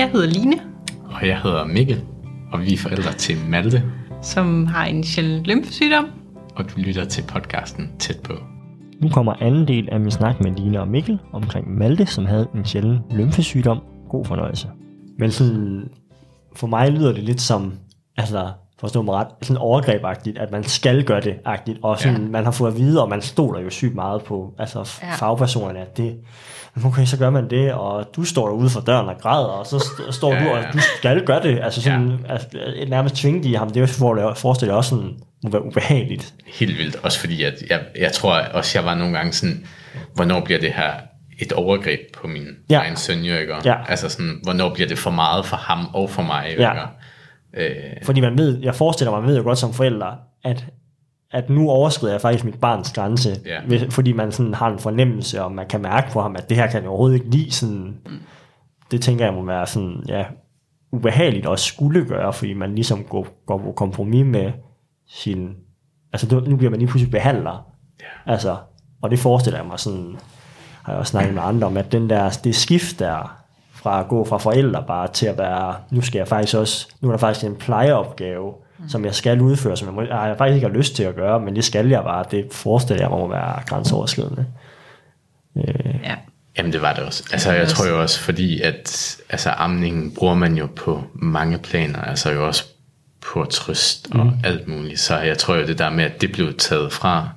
jeg hedder Line, Og jeg hedder Mikkel, og vi er forældre til Malte, som har en sjælden lymfesygdom. og du lytter til podcasten Tæt på. Nu kommer anden del af min snak med Line og Mikkel omkring Malte, som havde en sjælden lymfesygdom. God fornøjelse. Men sådan, for mig lyder det lidt som, altså forstå mig ret, sådan overgrebagtigt, at man skal gøre det agtigt, og sådan, Ja. man har fået at vide, og man stoler jo sygt meget på altså Ja. fagpersonerne, at det, okay, så gør man det, og du står ude for døren og græder, og så st- står Ja, du, og ja. du skal gøre det, altså sådan, ja. altså, nærmest tvinge de ham, det er jo for, forestiller også sådan, må være ubehageligt. Helt vildt, også fordi at jeg, jeg tror også, jeg var nogle gange sådan, hvornår bliver det her et overgreb på min ja. Egen søn, jo, ikke? Ja. Altså sådan, hvornår bliver det for meget for ham og for mig, jo, Ja. Øh, Fordi man ved, jeg forestiller mig, man ved jo godt som forældre, at, at nu overskrider jeg faktisk mit barns grænse, hvis, fordi man sådan har en fornemmelse, og man kan mærke på ham, at det her kan jeg overhovedet ikke lide. Sådan, det tænker jeg må være sådan, ja, ubehageligt at skulle gøre, fordi man ligesom går, går på kompromis med sin, altså nu- bliver man lige pludselig behandler. Ja. Altså, og det forestiller jeg mig sådan, har jeg også snakket med andre om, at den der, det skift der, fra at gå fra forældre bare til at være, nu skal jeg faktisk også, nu er der faktisk en plejeopgave, mm. som jeg skal udføre, som jeg, må, jeg faktisk ikke har lyst til at gøre, men det skal jeg bare, det forestiller jeg mig må være grænseoverskridende. Øh, Ja. Jamen det var det også. Altså jeg tror jo også, fordi at altså, amningen bruger man jo på mange planer, altså jo også på trøst og mm. alt muligt. Så jeg tror jo det der med, at det blev taget fra,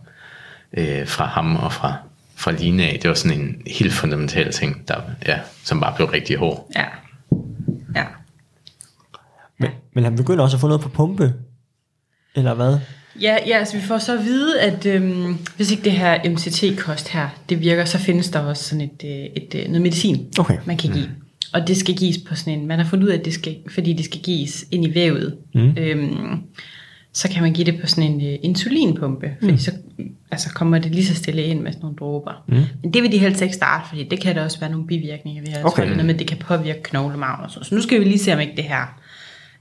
øh, fra ham og fra, fra Line af, det var sådan en helt fundamental ting, der, ja, som bare blev rigtig hård. Ja. Ja. men, men han begynder også at få noget på pumpe, eller hvad? Ja, ja, altså vi får så at vide, at øhm, hvis ikke det her MCT-kost her, det virker, så findes der også sådan et, øh, et, et noget medicin, Okay. man kan give. Og det skal gives på sådan en, man har fundet ud af, at det skal, fordi det skal gives ind i vævet, mm. øhm, så kan man give det på sådan en øh, insulinpumpe, fordi mm. så altså kommer det lige så stille ind med sådan nogle dråber. Mm. Men det vil de helst ikke starte, fordi det kan der også være nogle bivirkninger ved. Jeg Okay. tror, det er noget med, det kan påvirke knoglemarven og sådan. Så nu skal vi lige se, om ikke det her,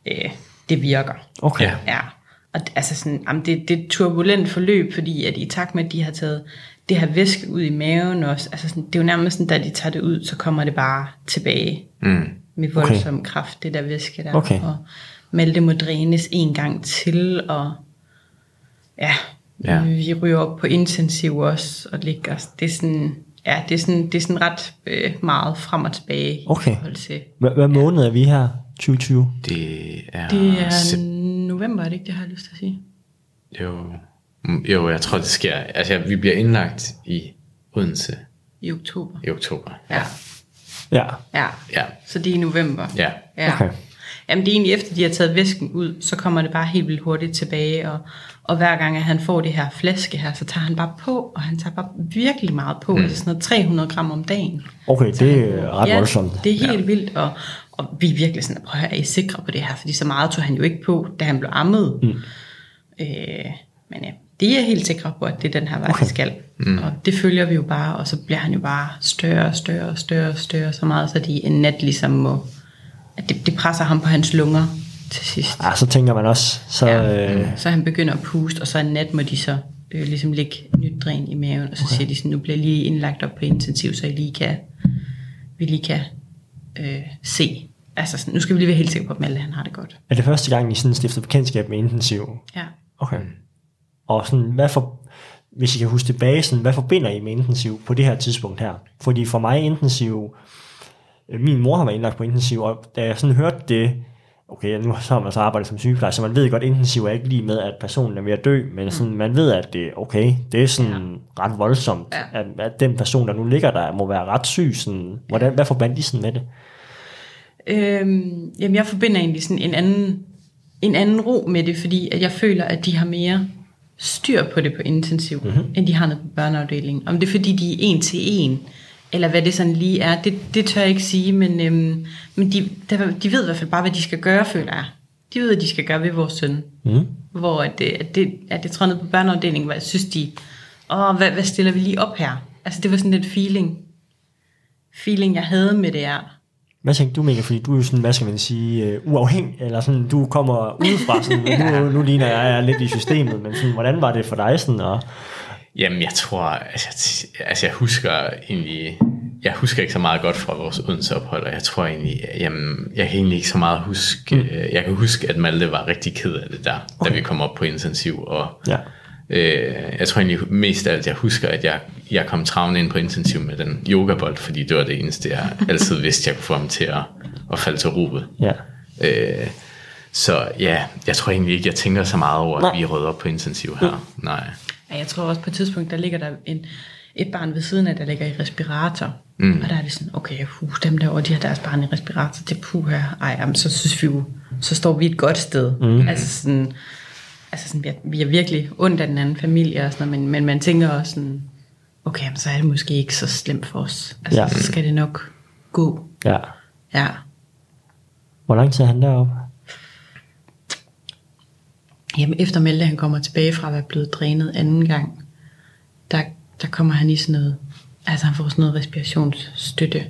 øh, det virker. Okay. Ja. Og altså sådan, jamen det, det er et turbulent forløb, fordi at i takt med, at de har taget det her væske ud i maven også, altså sådan, det er jo nærmest sådan, da de tager det ud, så kommer det bare tilbage Mm. med voldsom okay. kraft, det der væske der. Okay. Og Malte må drænes en gang til, og ja, Ja. vi ryger op på intensiv også, og ligger, det er sådan, ja, det er sådan, det er sådan ret øh, meget frem og tilbage Okay. i forhold til, Hvad, hvad måned er vi her? 2020? Det er... det er november, er det ikke det, har jeg lyst til at sige? jo, Mm, jo, jeg tror det sker. Altså vi bliver indlagt i Odense I oktober. i oktober. Ja. Ja. Ja, Ja, så det er i november. ja. Ja. Okay. Jamen det er egentlig efter, de har taget væsken ud, så kommer det bare helt vildt hurtigt tilbage, og, og hver gang, at han får det her flaske her, så tager han bare på, og han tager bare virkelig meget på, mm. altså sådan noget 300 gram om dagen. Okay, det er ret ja, voldsomt. det er helt ja. vildt, og, og vi er virkelig sådan, prøv at høre, er I sikre på det her? Fordi så meget tog han jo ikke på, da han blev ammet. Mm. Øh, men ja, det er helt sikre på, at det er den her vej, okay. skal. Mm. Og det følger vi jo bare, og så bliver han jo bare større og større og større og større, så meget, så de en nat ligesom må, at det, det presser ham på hans lunger til sidst. Ja, så tænker man også, så... Ja. Øh, Så han begynder at puste, og så en nat må de så øh, ligesom lægge nyt dræn i maven, og så okay. siger de sådan, nu bliver lige indlagt op på intensiv, så I lige kan, vi lige kan øh, se. Altså sådan, nu skal vi lige være helt sikre på, at Malte han har det godt. er det første gang, I sådan stifter bekendtskab med intensiv? Ja. Okay. Og sådan, hvad for, hvis I kan huske tilbage, sådan, hvad forbinder I med intensiv på det her tidspunkt her? Fordi for mig intensiv, min mor har været indlagt på intensiv, og da jeg sådan hørte det, okay, nu så har man så arbejdet som sygeplejer, så man ved godt, intensiv er ikke lige med, at personen er ved at dø, men sådan, man ved, at det okay, det er sådan ja. ret voldsomt, Ja. at, at, den person, der nu ligger der, må være ret syg. Sådan, hvordan, hvad forbandt I sådan med det? Øhm, jamen jeg forbinder egentlig sådan en anden, en anden ro med det, fordi at jeg føler, at de har mere styr på det på intensiv, mm-hmm. end de har noget på børneafdelingen. Om det er fordi, de er en til en, eller hvad det sådan lige er, det, det tør jeg ikke sige, men, øhm, men de, de ved i hvert fald bare, hvad de skal gøre, føler jeg. De ved, hvad de skal gøre ved vores søn. Mm. Hvor at det, at det, at det tror ned på børneafdelingen, hvor jeg synes, de, åh, hvad, hvad stiller vi lige op her? Altså det var sådan lidt feeling, feeling jeg havde med det her. Hvad tænkte du, Mikkel? Fordi du er jo sådan, hvad skal man sige, uh, uafhængig, eller sådan, du kommer udefra, sådan, ja. nu, nu ligner jeg, jeg er lidt i systemet, men sådan, hvordan var det for dig? Sådan, og, Jamen, jeg tror, altså, jeg- altså jeg husker egentlig jeg husker ikke så meget godt fra vores Odense ophold, og jeg tror egentlig, jamen, jeg kan egentlig ikke så meget huske, mm. jeg kan huske, at Malte var rigtig ked af det der, okay. da vi kom op på intensiv, og Ja. øh, jeg tror egentlig mest af alt, jeg husker, at jeg, jeg kom travne ind på intensiv med den yogabold, fordi det var det eneste, jeg altid vidste, jeg kunne få ham til at, at falde til roet. Ja. Øh, så ja, jeg tror egentlig ikke, jeg tænker så meget over, at Nej. vi er rødt op på intensiv her. Nej. Ja, jeg tror også på et tidspunkt, der ligger der en, et barn ved siden af, der ligger i respirator. Mm. Og der er det sådan, okay, uh, dem derovre, de har deres barn i respirator, det puh her. Ej, jamen, så synes vi jo, så står vi et godt sted. Mm. Altså sådan, altså sådan, vi er- vi er virkelig ondt af den anden familie og sådan noget, men, men man tænker også sådan, okay, jamen, så er det måske ikke så slemt for os. Altså, ja. så skal det nok gå. Ja. Ja. Hvor lang tid er han deroppe? Jamen efter Melde, han kommer tilbage fra at være blevet drænet anden gang, der, der kommer han i sådan noget, altså han får sådan noget respirationsstøtte,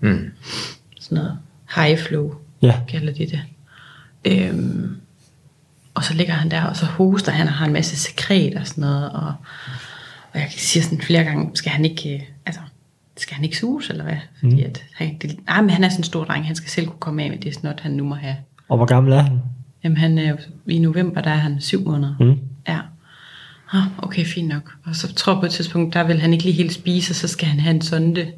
Mm. sådan noget high flow, Ja. kalder de det. Øhm, og så ligger han der, og så hoster han og har en masse sekret og sådan noget, og, og jeg siger sådan flere gange, skal han ikke, øh, altså, skal han ikke suges, eller hvad? Fordi mm. at, han, det, nej, men han er sådan en stor dreng, han skal selv kunne komme af med det snot, han nu må have. Og hvor gammel er han? Jamen han er jo, i november, der er han syv måneder. Mm. Ja. Ah, okay, fint nok. Og så tror jeg på et tidspunkt, der vil han ikke lige helt spise, og så skal han have en sonde.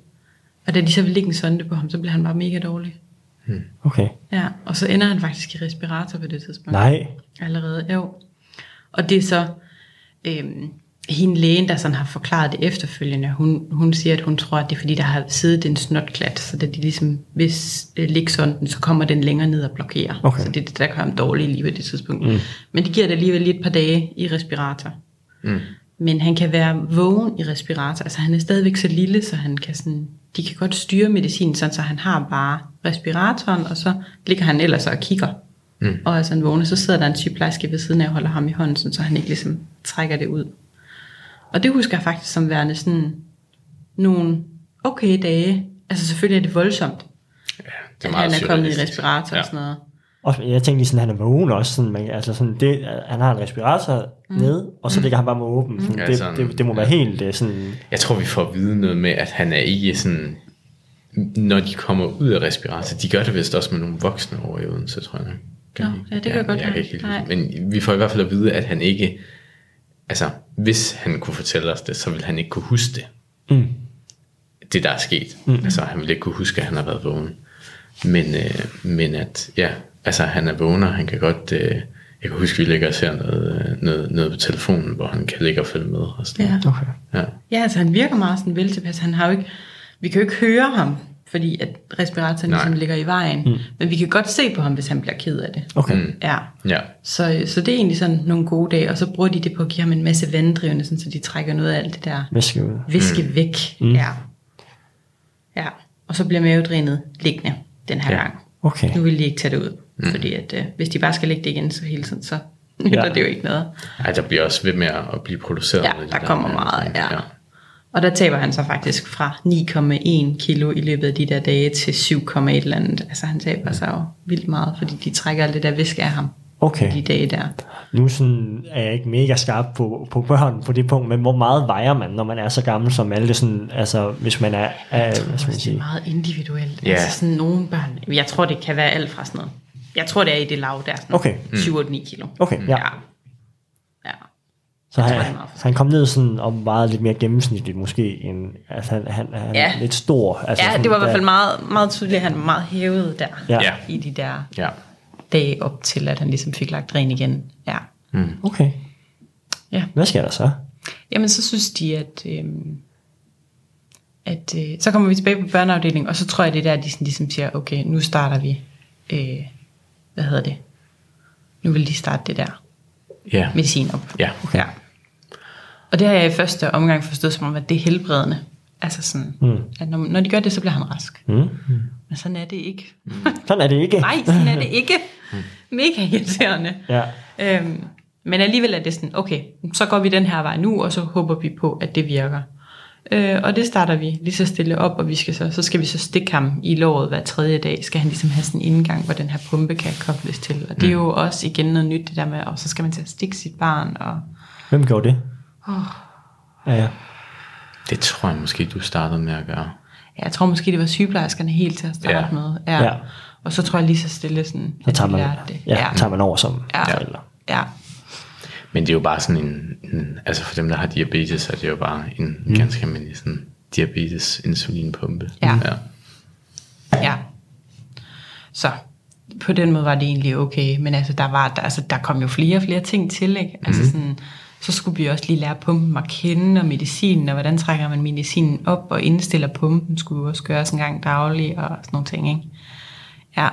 Og da de så vil lægge en sonde på ham, så bliver han bare mega dårlig. Okay. Ja, og så ender han faktisk i respirator på det tidspunkt. Nej. Allerede, jo. Og det er så øhm, hende lægen, der sådan har forklaret det efterfølgende. Hun, hun siger, at hun tror, at det er fordi, der har siddet en snotklat, så da de ligesom, hvis øh, ligsonden, så kommer den længere ned og blokerer. Okay. Så det er det, der gør ham dårlig lige ved det tidspunkt. Mm. Men det giver det alligevel lige et par dage i respirator. Mm. Men han kan være vågen i respirator. Altså han er stadigvæk så lille, så han kan sådan, de kan godt styre medicinen, sådan, så han har bare respiratoren, og så ligger han ellers og kigger. Mm. Og altså han vågner, så sidder der en sygeplejerske ved siden af og holder ham i hånden, sådan, så han ikke ligesom trækker det ud. Og det husker jeg faktisk som værende sådan nogle okay dage. Altså selvfølgelig er det voldsomt, Det at han er kommet i respirator Ja. og sådan noget. Og jeg tænkte lige sådan, han er vågen også. Sådan, man, altså sådan, det, han har en respirator mm. nede, og så ligger han bare med åben. Sådan, Ja, det, sådan, det, det, må være helt det, sådan... Jeg tror, vi får at vide noget med, at han er ikke sådan... Når de kommer ud af respirator, de gør det vist også med nogle voksne over i Odense, tror jeg. Gør Nå, ja, det kan jeg godt jeg være. kan ikke. Men vi får i hvert fald at vide, at han ikke... Altså, hvis han kunne fortælle os det, så ville han ikke kunne huske det. Mm. Det, der er sket. Mm. Altså, han ville ikke kunne huske, at han har været vågen. Men, øh, men at, ja, altså, han er vågen, og han kan godt... Øh, jeg kan huske, vi ligger og ser noget, øh, noget, noget på telefonen, hvor han kan ligge og følge med. Og sådan Ja. noget. Okay. Ja. Ja, altså han virker meget sådan vel tilpas. Han har jo ikke, vi kan jo ikke høre ham, fordi at respiratoren Nej. ligesom ligger i vejen. Mm. Men vi kan godt se på ham, hvis han bliver ked af det. Okay. Mm. Ja. Ja. Så, så det er egentlig sådan nogle gode dage, og så bruger de det på at give ham en masse vanddrivende, sådan, så de trækker noget af alt det der Væske ud. væske mm. væk. Mm. Ja. ja. Og så bliver mavedrænet liggende den her Ja. ja. gang. Okay. Nu vil de ikke tage det ud, mm. fordi at, øh, hvis de bare skal lægge det igen så hele tiden, så nytter Ja. det jo ikke noget. Ej, der bliver også ved med at blive produceret. Ja, med de der kommer der- meget, ja. Og der taber han så faktisk fra 9,1 kilo i løbet af de der dage til 7,1 eller andet. Altså han taber sig jo vildt meget, fordi de trækker alt det der væske af ham Okay. de dage der. Nu sådan, er jeg ikke mega skarp på, på børn på det punkt, men hvor meget vejer man, når man er så gammel som alle sådan, altså hvis man er, er hvad skal man Det er sige, meget individuelt. Ja. Altså sådan nogle børn, jeg tror det kan være alt fra sådan noget. Jeg tror det er i det lav der, sådan Okay. 7-8-9 kilo. Okay, ja. ja. Så han, meget så han kom ned sådan og vejede lidt mere gennemsnitligt måske, end, altså han, han, han Ja. er lidt stor. Altså Ja, sådan, det var i hvert fald meget, meget tydeligt, at han var meget hævet der. Ja. I de der Ja. dage op til, at han ligesom fik lagt ren igen. Ja. Okay. Ja. Hvad sker der så? Jamen, så synes de, at, øhm, at øh, så kommer vi tilbage på børneafdelingen, og så tror jeg, det er der, de sådan, ligesom siger, okay, nu starter vi, øh, hvad hedder det? Nu vil de starte det der Ja. medicin op. Ja. ja. Og det har jeg i første omgang forstået som om, at det er helbredende. Altså sådan, mm. at når, når de gør det, så bliver han rask. Mm. Men sådan er det ikke. Sådan er det ikke. Nej, sådan er det ikke. Mega irriterende. Ja. Øhm, men alligevel er det sådan, okay, så går vi den her vej nu, og så håber vi på, at det virker. Øh, og det starter vi lige så stille op, og vi skal så, så skal vi så stikke ham i låret hver tredje dag, skal han ligesom have sådan en indgang, hvor den her pumpe kan kobles til. Og det er jo også igen noget nyt, det der med, og så skal man til at stikke sit barn, og Hvem gjorde det? Oh, Ja, ja. Det tror jeg måske, du startede med at gøre. ja, jeg tror måske, det var sygeplejerskerne helt til at starte Ja. med. Ja. Ja. Og så tror jeg lige så stille sådan, Så tager man, det. ja, tager man over som Ja. forældre. ja. Men det er jo bare sådan en, en altså for dem, der har diabetes, så er det jo bare en mm. ganske almindelig sådan diabetes insulinpumpe. Ja. ja. Ja. Så på den måde var det egentlig okay, men altså der, var, der, altså, der kom jo flere og flere ting til, ikke? Altså sådan, så skulle vi også lige lære pumpen at kende, og medicinen, og hvordan trækker man medicinen op, og indstiller pumpen, skulle jo også gøres en gang daglig, og sådan nogle ting, ikke? Ja,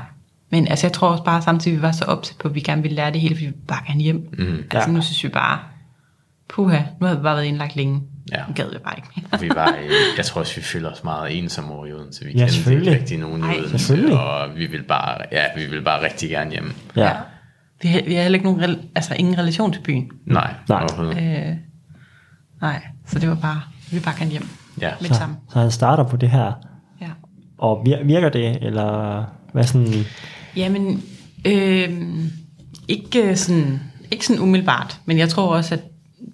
men altså jeg tror også bare samtidig, vi var så opsat på, at vi gerne ville lære det hele, fordi vi bare gerne hjem. Mm, altså ja. nu synes vi bare, puha, nu har vi bare været indlagt længe. Ja. Nu gad vi bare ikke mere. Vi var, øh, jeg tror også, vi føler os meget ensomme over i Odense. Vi Ja, kendte ikke selvfølgelig. rigtig nogen i Odense, selvfølgelig. og vi vil bare, ja, vi vil bare rigtig gerne hjem. Ja. Vi har, vi har heller ikke nogen, altså ingen relation til byen. Nej, Nej. Øh, nej, så det var bare, vi bare gerne hjem Ja. med Så, det samme. så han starter på det her, Ja. og vir- virker det, eller hvad sådan, Jamen, øh, ikke, sådan, ikke sådan umiddelbart, men jeg tror også, at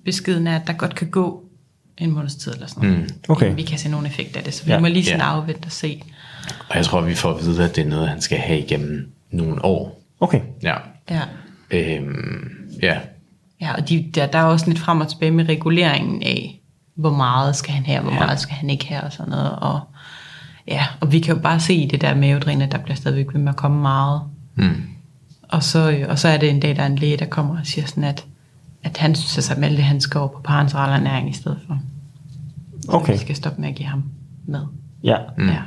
beskeden er, at der godt kan gå en måneds tid eller sådan noget. Mm. Okay. Vi kan se nogen effekt af det, så vi Ja. ja. må lige sådan Ja. afvente og se. Og jeg tror, vi får at vide, at det er noget, han skal have igennem nogle år. okay, Ja. Ja. Øhm, ja. Ja, og de, der, der er også lidt frem og tilbage med reguleringen af, hvor meget skal han have, hvor Ja. meget skal han ikke have, og sådan noget. Og, ja, og vi kan jo bare se i det der mavedrin, at der bliver stadigvæk ved med at komme meget. Mm. Og så, øh, og så er det en dag, der er en læge, der kommer og siger sådan, at, at han synes, at Malte, han skal over på parenteral ernæring i stedet for. Så Okay. vi skal stoppe med at give ham mad. ja, Mm. Ja.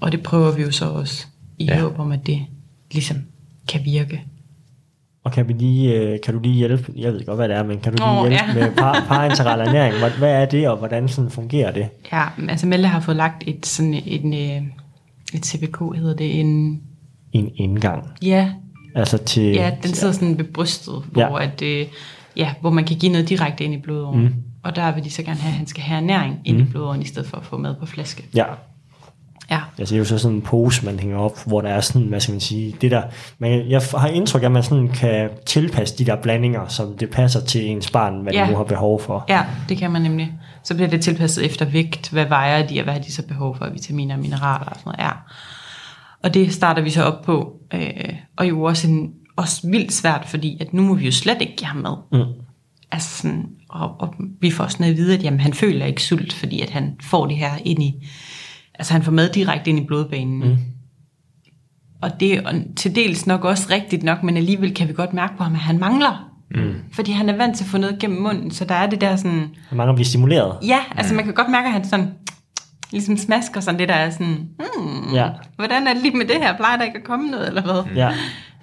Og det prøver vi jo så også i ja. håb om, at det ligesom kan virke. og kan, vi lige, øh, kan du lige hjælpe, jeg ved godt, hvad det er, men kan du lige Åh, hjælpe ja. med par, parenteral ernæring, hvad, hvad er det, og hvordan sådan fungerer det? Ja, altså Malte har fået lagt et sådan en, øh, et CBK, hedder det, en, En indgang, ja, altså til, ja, den sidder sådan ved brystet, hvor, Ja. at, øh, ja, hvor man kan give noget direkte ind i blodåren. Mm. Og der vil de så gerne have, at han skal have ernæring ind Mm. i blodåren, i stedet for at få mad på flaske. ja, Ja, Altså det er jo så sådan en pose, man hænger op, hvor der er sådan, hvad skal man sige, det der, man, jeg har indtryk af, at man sådan kan tilpasse de der blandinger, som det passer til ens barn, hvad ja. Ja. de nu har behov for. ja, det kan man nemlig. Så bliver det tilpasset efter vægt, hvad vejer de, og hvad har de så behov for vitaminer og mineraler og sådan noget. Ja. Og det starter vi så op på, øh, og jo også, en, også vildt svært, fordi at nu må vi jo slet ikke give ham mad. Mm. Altså sådan, og, og vi får sådan at vide, at jamen, han føler ikke sult, fordi at han får det her ind i, altså han får mad direkte ind i blodbanen. Mm. Og det er til dels nok også rigtigt nok, men alligevel kan vi godt mærke på ham, at han mangler. Mm. Fordi han er vant til at få noget gennem munden, så der er det der sådan, Man mangler at blive stimuleret. ja, altså man kan godt mærke, at han sådan, ligesom smasker sådan det der er sådan, hmm, Ja. hvordan er det lige med det her? Plejer der ikke at komme noget, eller hvad? ja.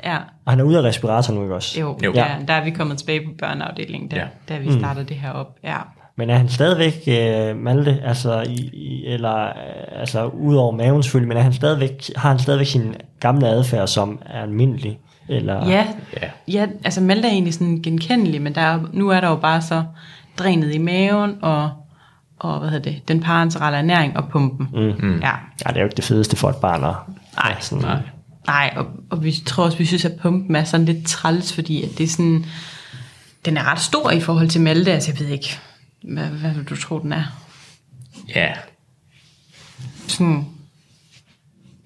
Ja. Og han er ude af respirator nu, ikke også? Jo, Jo. Ja, der er vi kommet tilbage på børneafdelingen, da, Ja. da vi startede det her op. Ja. Men er han stadigvæk øh, Malte, altså, i, i, eller, øh, altså ud over maven selvfølgelig, men er han stadigvæk, har han stadigvæk sin gamle adfærd, som er almindelig? Eller? Ja, Ja. ja, altså Malte er egentlig sådan genkendelig, men der er, nu er der jo bare så drænet i maven, og, og hvad hedder det, den parenterale ernæring og pumpen. Mm. Mm. Ja, Ja, det er jo ikke det fedeste for et barn. at- Nej. sådan, Nej. nej, og, og vi tror også, vi synes, at pumpen er sådan lidt træls, fordi at det er sådan, den er ret stor i forhold til Malte, altså jeg ved ikke, hvad, hvad vil du tro, den er? Ja. Sådan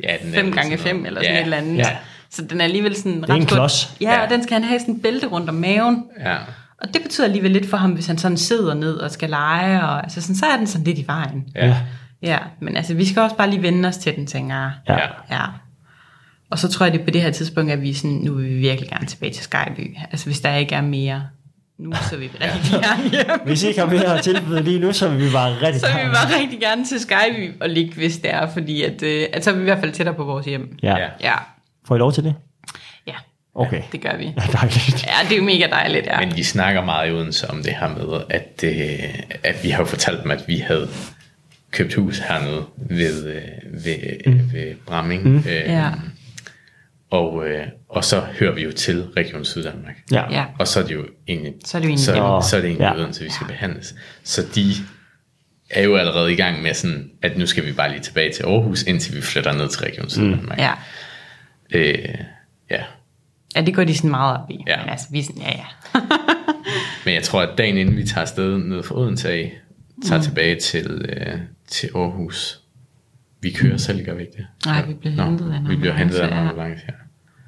ja den er 5 vel gange sådan 5 noget. eller sådan ja. et eller andet. Ja. Så den er alligevel sådan er en klods. Ja, Ja. og den skal han have sådan en bælte rundt om maven. ja. Og det betyder alligevel lidt for ham, hvis han sådan sidder ned og skal lege, og altså sådan, så er den sådan lidt i vejen. Ja. Ja, men altså, vi skal også bare lige vende os til den, tænker jeg. Ja. Ja. Ja. Og så tror jeg, det er på det her tidspunkt, at vi sådan, nu vil vi virkelig gerne tilbage til Skyby. Altså, hvis der ikke er mere nu, så vil vi rigtig gerne hjem. Hvis I ikke har mere at tilbyde lige nu, så vil vi bare rigtig Så vil vi gerne- bare rigtig gerne til Skyby og ligge, hvis det er, fordi at, øh, at så er vi i hvert fald tættere på vores hjem. Ja. Ja. Ja, Får I lov til det? ja, Okay. det gør vi. Ja, dejligt. Ja, det er jo mega dejligt, ja. Men vi snakker meget i Odense om det her med, at, øh, at vi har jo fortalt dem, at vi havde købt hus hernede ved, øh, ved, mm. ved Bramming. Mm. Øh, Ja. Og, øh, og så hører vi jo til Region Syddanmark. Ja. Ja. Og så er det jo egentlig, Så er det jo egentlig så, så er det egentlig Ja. ja. Odense, vi skal behandles. Så de er jo allerede i gang med sådan, at nu skal vi bare lige tilbage til Aarhus, indtil vi flytter ned til Region Syddanmark. Ja. Øh, ja. ja, det går de sådan meget op i. Ja. Men altså, vi er sådan, ja, ja. Men jeg tror, at dagen inden vi tager afsted ned fra Odense af, tager mm. tilbage til, øh, til Aarhus. Vi kører selv, gør vi ikke det? Nej, vi bliver Nå, hentet af en Vi bliver hentet af en ambulance, ja.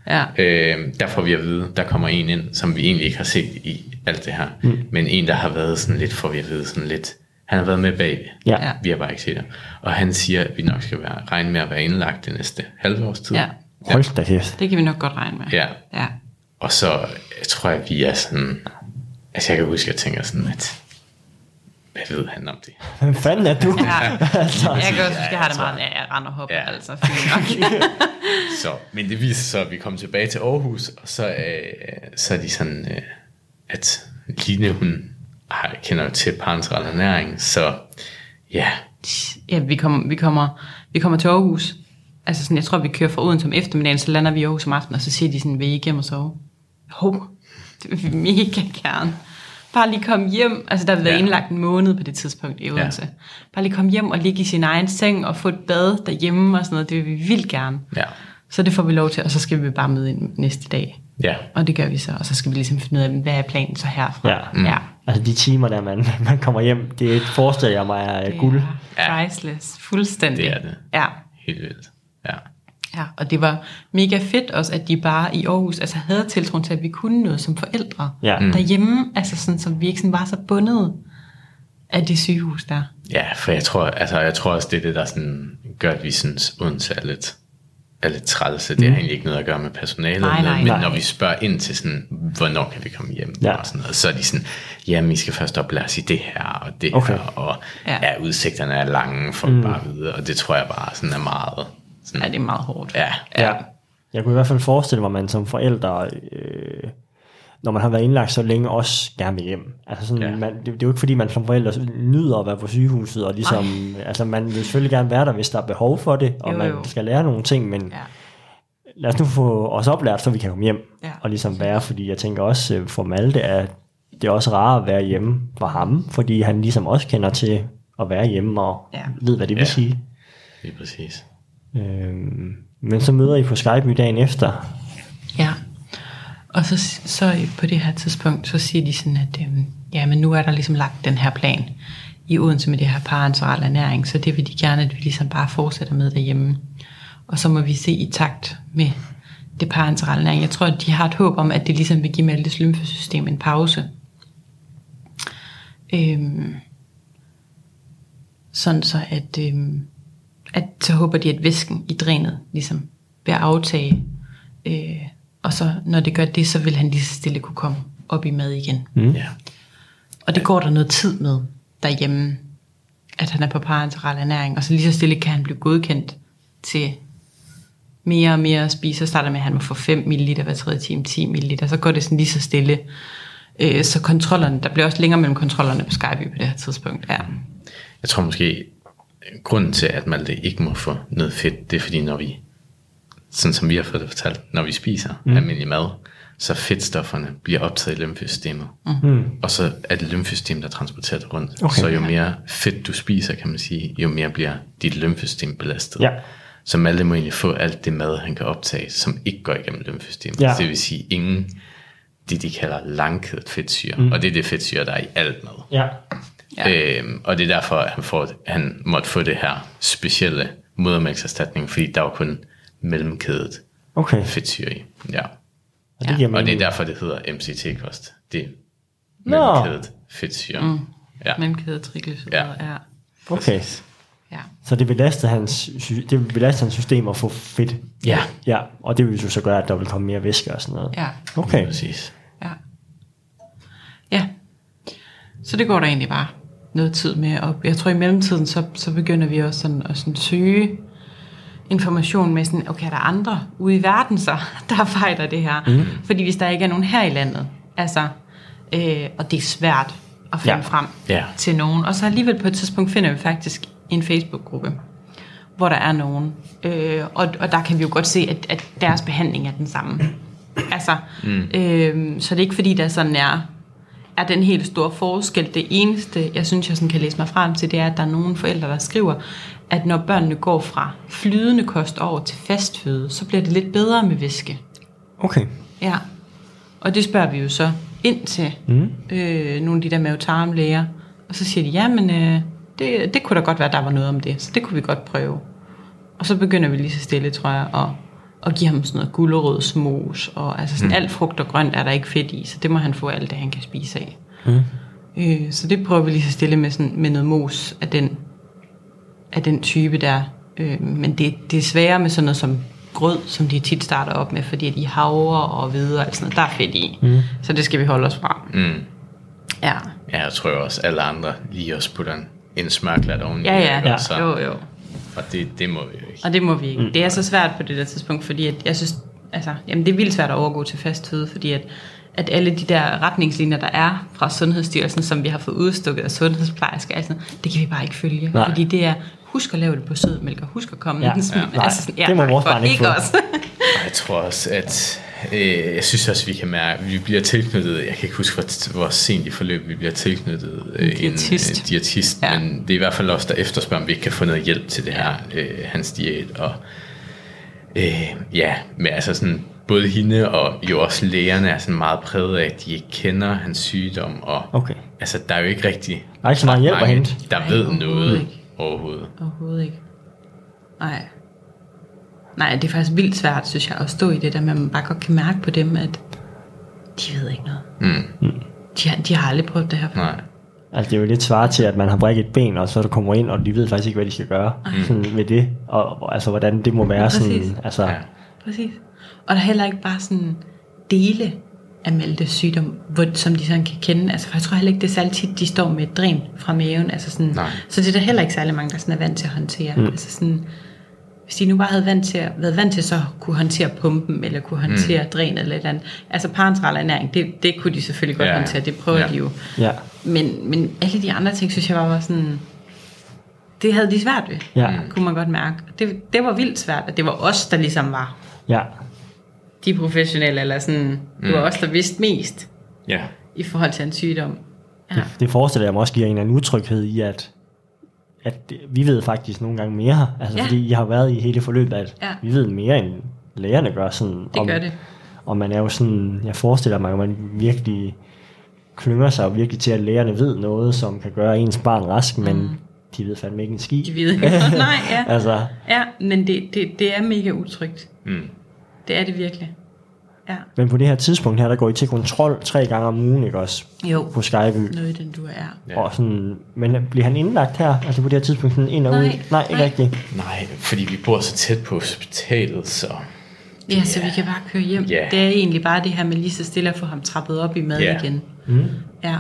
Ja. Øh, der får vi at vide, der kommer en ind, som vi egentlig ikke har set i alt det her. Mm. Men en, der har været sådan lidt, får vi at vide sådan lidt, han har været med bag. Ja. Ja. Vi har bare ikke set ham. Og han siger, at vi nok skal være, regne med at være indlagt det næste halve års tid. Ja. Hold da kæft. Det kan vi nok godt regne med. ja. Ja. Og så jeg tror jeg, vi er sådan... Altså jeg kan huske, at jeg tænker sådan, at... Hvad ved han om det? Hvem fanden er du? Ja. altså, Jeg kan også huske, jeg har det tror- meget, ja, jeg render og hopper, Ja. ja. altså. Så, men det viser sig, at vi kom tilbage til Aarhus, og så, øh, så er de sådan, øh, at Line, hun har, kender jo til parenteral ernæring, så ja, ja, vi kommer, vi kommer, vi kommer til Aarhus. Altså sådan, jeg tror, vi kører fra Odense om eftermiddagen, så lander vi i Aarhus om aftenen, og så siger de sådan, vil I ikke hjem og sove? Jo, det vil vi mega gerne. Bare lige komme hjem. Altså, der har været Ja. indlagt en måned på det tidspunkt i Odense. Ja. Bare lige komme hjem og ligge i sin egen seng og få et bad derhjemme og sådan noget. Det vil vi vildt gerne. ja, Så det får vi lov til, og så skal vi bare møde ind næste dag. ja, Og det gør vi så, og så skal vi ligesom finde ud af, hvad er planen så herfra. Ja. Mm. ja. altså de timer, der man, man kommer hjem, det forestiller jeg mig er guld. er priceless. Fuldstændig. Det er det. Ja. helt vildt. Ja, Ja, og det var mega fedt også, at de bare i Aarhus altså havde tiltroen til, at vi kunne noget som forældre Ja. mm. derhjemme, altså sådan, så vi ikke sådan var så bundet af det sygehus der. ja for jeg tror, altså, jeg tror også, det er det, der sådan, gør, at vi synes, Odense er lidt, er lidt trælse. Det har egentlig ikke noget at gøre med personalet, Nej, nej. men Nej. når vi spørger ind til sådan, hvornår kan vi komme hjem, Ja. og sådan noget, så er de sådan, jamen, I skal først oplære os i det her, og det Okay. her, og ja. Ja. udsigterne er lange, for mm. bare videre, og det tror jeg bare sådan er meget, sådan, Ja, det er meget hårdt. ja, Ja. Jeg kunne i hvert fald forestille mig, at man som forældre, øh, når man har været indlagt så længe, også gerne vil hjem. Altså sådan, Ja. man, det, det er jo ikke fordi, man som forældre nyder at være på sygehuset, og ligesom, altså man vil selvfølgelig gerne være der, hvis der er behov for det, og Jo, man jo. skal lære nogle ting, men Ja. lad os nu få os oplært, så vi kan komme hjem Ja. og ligesom være, fordi jeg tænker også øh, for Malte, at det er også rart at være hjemme for ham, fordi han ligesom også kender til at være hjemme og Ja. ved, hvad det vil Ja. sige. lige præcis. Øhm, men så møder I på Skype i dagen efter. Ja. Og så, så på det her tidspunkt, så siger de sådan, at øhm, ja, men nu er der ligesom lagt den her plan i Odense med det her parenteral ernæring, så det vil de gerne, at vi ligesom bare fortsætter med derhjemme. Og så må vi se i takt med det parenteral ernæring. Jeg tror, at de har et håb om, at det ligesom vil give Maltes lymfesystem en pause. Øhm, sådan så, at, øhm, at så håber de, at væsken i drænet ligesom vil aftage. Øh, og så når det gør det, så vil han lige så stille kunne komme op i mad igen. Mm. Ja, Og det går der noget tid med derhjemme, at han er på parenteral ernæring, og så lige så stille kan han blive godkendt til mere og mere at spise. Så starter med, at han må få 5 ml hver tredje time, 10 ml, så går det sådan lige så stille. Øh, så kontrollerne, der bliver også længere mellem kontrollerne på Skype på det her tidspunkt. Ja. Jeg tror måske, grunden til, at Malte ikke må få noget fedt, det er fordi, når vi, sådan som vi har fået det fortalt, når vi spiser mm. almindelig mad, så fedtstofferne bliver optaget i lymfesystemet. Mm. Og så er det lymfesystem, der transporterer det rundt. Okay. Så jo mere fedt du spiser, kan man sige, jo mere bliver dit lymfesystem belastet. Ja. Så Malte må egentlig få alt det mad, han kan optage, som ikke går igennem lymfesystemet. Ja. Det vil sige ingen, det de kalder langkædet fedtsyre. Mm. Og det er det fedtsyre, der er i alt mad. Ja. Ja. Øhm, og det er derfor, at han, får, han måtte få det her specielle modermælkserstatning, fordi der var kun mellemkædet Okay. fedtsyre i. Ja. Og det giver Og det er derfor, det hedder MCT-kost. Det er mellemkædet fedtsyre. Mm. Ja. Mellemkæde triglycerider, ja. ja. Okay. ja. Så det belaster hans, det vil belaste hans system at få fedt. Ja. Ja, og det vil jo så gøre, at der vil komme mere væske og sådan noget. Ja. Okay. Præcis. Ja. Ja. Så det går der egentlig bare noget tid med. Og jeg tror i mellemtiden, så, så begynder vi også sådan at sådan søge information med sådan, okay, er der andre ude i verden så, der fejler det her? Mm. Fordi hvis der ikke er nogen her i landet, altså, øh, og det er svært at finde Ja. frem Ja. til nogen. Og så alligevel på et tidspunkt finder vi faktisk en Facebook-gruppe, hvor der er nogen. Øh, og, og der kan vi jo godt se, at, at deres behandling er den samme. Altså, mm. øh, så det er ikke fordi, der sådan er, er den helt store forskel. Det eneste, jeg synes, jeg sådan kan læse mig frem til, det er, at der er nogle forældre, der skriver, at når børnene går fra flydende kost over til fastføde, så bliver det lidt bedre med væske. Okay. Ja, og det spørger vi jo så ind til mm. øh, nogle af de der mavetarmlæger, og så siger de, ja, men øh, det, det kunne da godt være, der var noget om det, så det kunne vi godt prøve. Og så begynder vi lige så stille, tror jeg, at, at give ham sådan noget gulerødsmos, og altså sådan mm. alt frugt og grønt er der ikke fedt i, så det må han få alt det, han kan spise af. Mm. Øh, så det prøver vi lige så stille med, sådan, med noget mos af den, af den type der. Øh, men det, det er sværere med sådan noget som grød, som de tit starter op med, fordi de havre og hvede og sådan noget, der er fedt i. Mm. Så det skal vi holde os fra. Mm. Ja. Ja, jeg tror også, alle andre lige også putter en, en smørklat oveni. Ja, ja. ja. Og Så, Jo, jo. Og det, det må vi jo ikke. Og det må vi ikke. Mm. Det er så svært på det der tidspunkt, fordi at jeg synes, altså, jamen det er vildt svært at overgå til fast føde, fordi at, at alle de der retningslinjer, der er fra Sundhedsstyrelsen, som vi har fået udstukket af sundhedsplejersker, altså, det kan vi bare ikke følge. Nej. Fordi det er, husk at lave det på sødmælk, og husk at komme Ja. med den smule. Ja. Nej, Altså, sådan, det må vores barn ikke få. også. Og jeg tror også, at øh, jeg synes også, vi kan mærke, at vi bliver tilknyttet, jeg kan ikke huske, hvor, hvor sent i forløbet vi bliver tilknyttet øh, en diætist. øh, diætist, Ja. men det er i hvert fald også der efterspørger, om vi ikke kan få noget hjælp til det her, øh, hans diæt, og øh, ja, men altså sådan, både hende og jo også lægerne er sådan meget præget af, at de ikke kender hans sygdom, og Okay. altså, der er jo ikke rigtig Der er ikke så meget hjælp at hente. der Nej, ved overhovedet noget ikke. overhovedet. Overhovedet ikke. Nej. Nej, det er faktisk vildt svært, synes jeg, at stå i det der, med, at man bare godt kan mærke på dem, at de ved ikke noget. Mm. De har, de har aldrig prøvet det her før. Nej. Altså det er jo lidt svaret til, at man har brækket et ben, og så du kommer ind, og de ved faktisk ikke, hvad de skal gøre sådan med det. Og, og altså, hvordan det må være Præcis. sådan, altså, Ja. Præcis. Og der er heller ikke bare sådan dele af Malte sygdom, hvor, som de sådan kan kende. Altså, for jeg tror heller ikke, det er særlig tit, de står med et dræn fra maven. Altså sådan, Nej. så det er der heller ikke særlig mange, der sådan er vant til at håndtere. Mm. Altså sådan, hvis de nu bare havde vant til, at- været vant til så at kunne håndtere pumpen, eller kunne håndtere mm. drænet eller et eller andet. Altså parenteral ernæring, det, det kunne de selvfølgelig godt Ja. håndtere, det prøver Ja. de jo. ja, Men, men alle de andre ting, synes jeg bare var sådan... Det havde de svært ved, Ja. kunne man godt mærke. Det, det var vildt svært, og det var os, der ligesom var ja, de professionelle, eller sådan, det var os, der vidste mest Ja. i forhold til en sygdom. Ja, det, det forestiller jeg mig også giver en eller anden utryghed i, at, at vi ved faktisk nogle gange mere, altså Ja. fordi I har været i hele forløbet, at Ja. vi ved mere end lægerne gør. Sådan, det om, gør det. Og man er jo sådan, jeg forestiller mig, at man virkelig klynger sig virkelig til, at lægerne ved noget, som kan gøre ens barn rask, men de ved fandme ikke en ski. Mm. De ved ikke, nej, ja. altså, Ja, men det, det, det er mega utrygt. Mm. Det er det virkelig. Ja. men på det her tidspunkt her, der går I til kontrol tre gange om ugen, ikke også? Jo, På Skyby. noget den du er. Ja. Og sådan, men bliver han indlagt her? Altså på det her tidspunkt sådan ind og ud? Nej, ikke nej. rigtigt. Nej, fordi vi bor så tæt på hospitalet, så... Ja, så vi kan bare køre hjem. Ja. Det er egentlig bare det her med lige så stille at få ham trappet op i mad Ja. igen. Mm. Ja.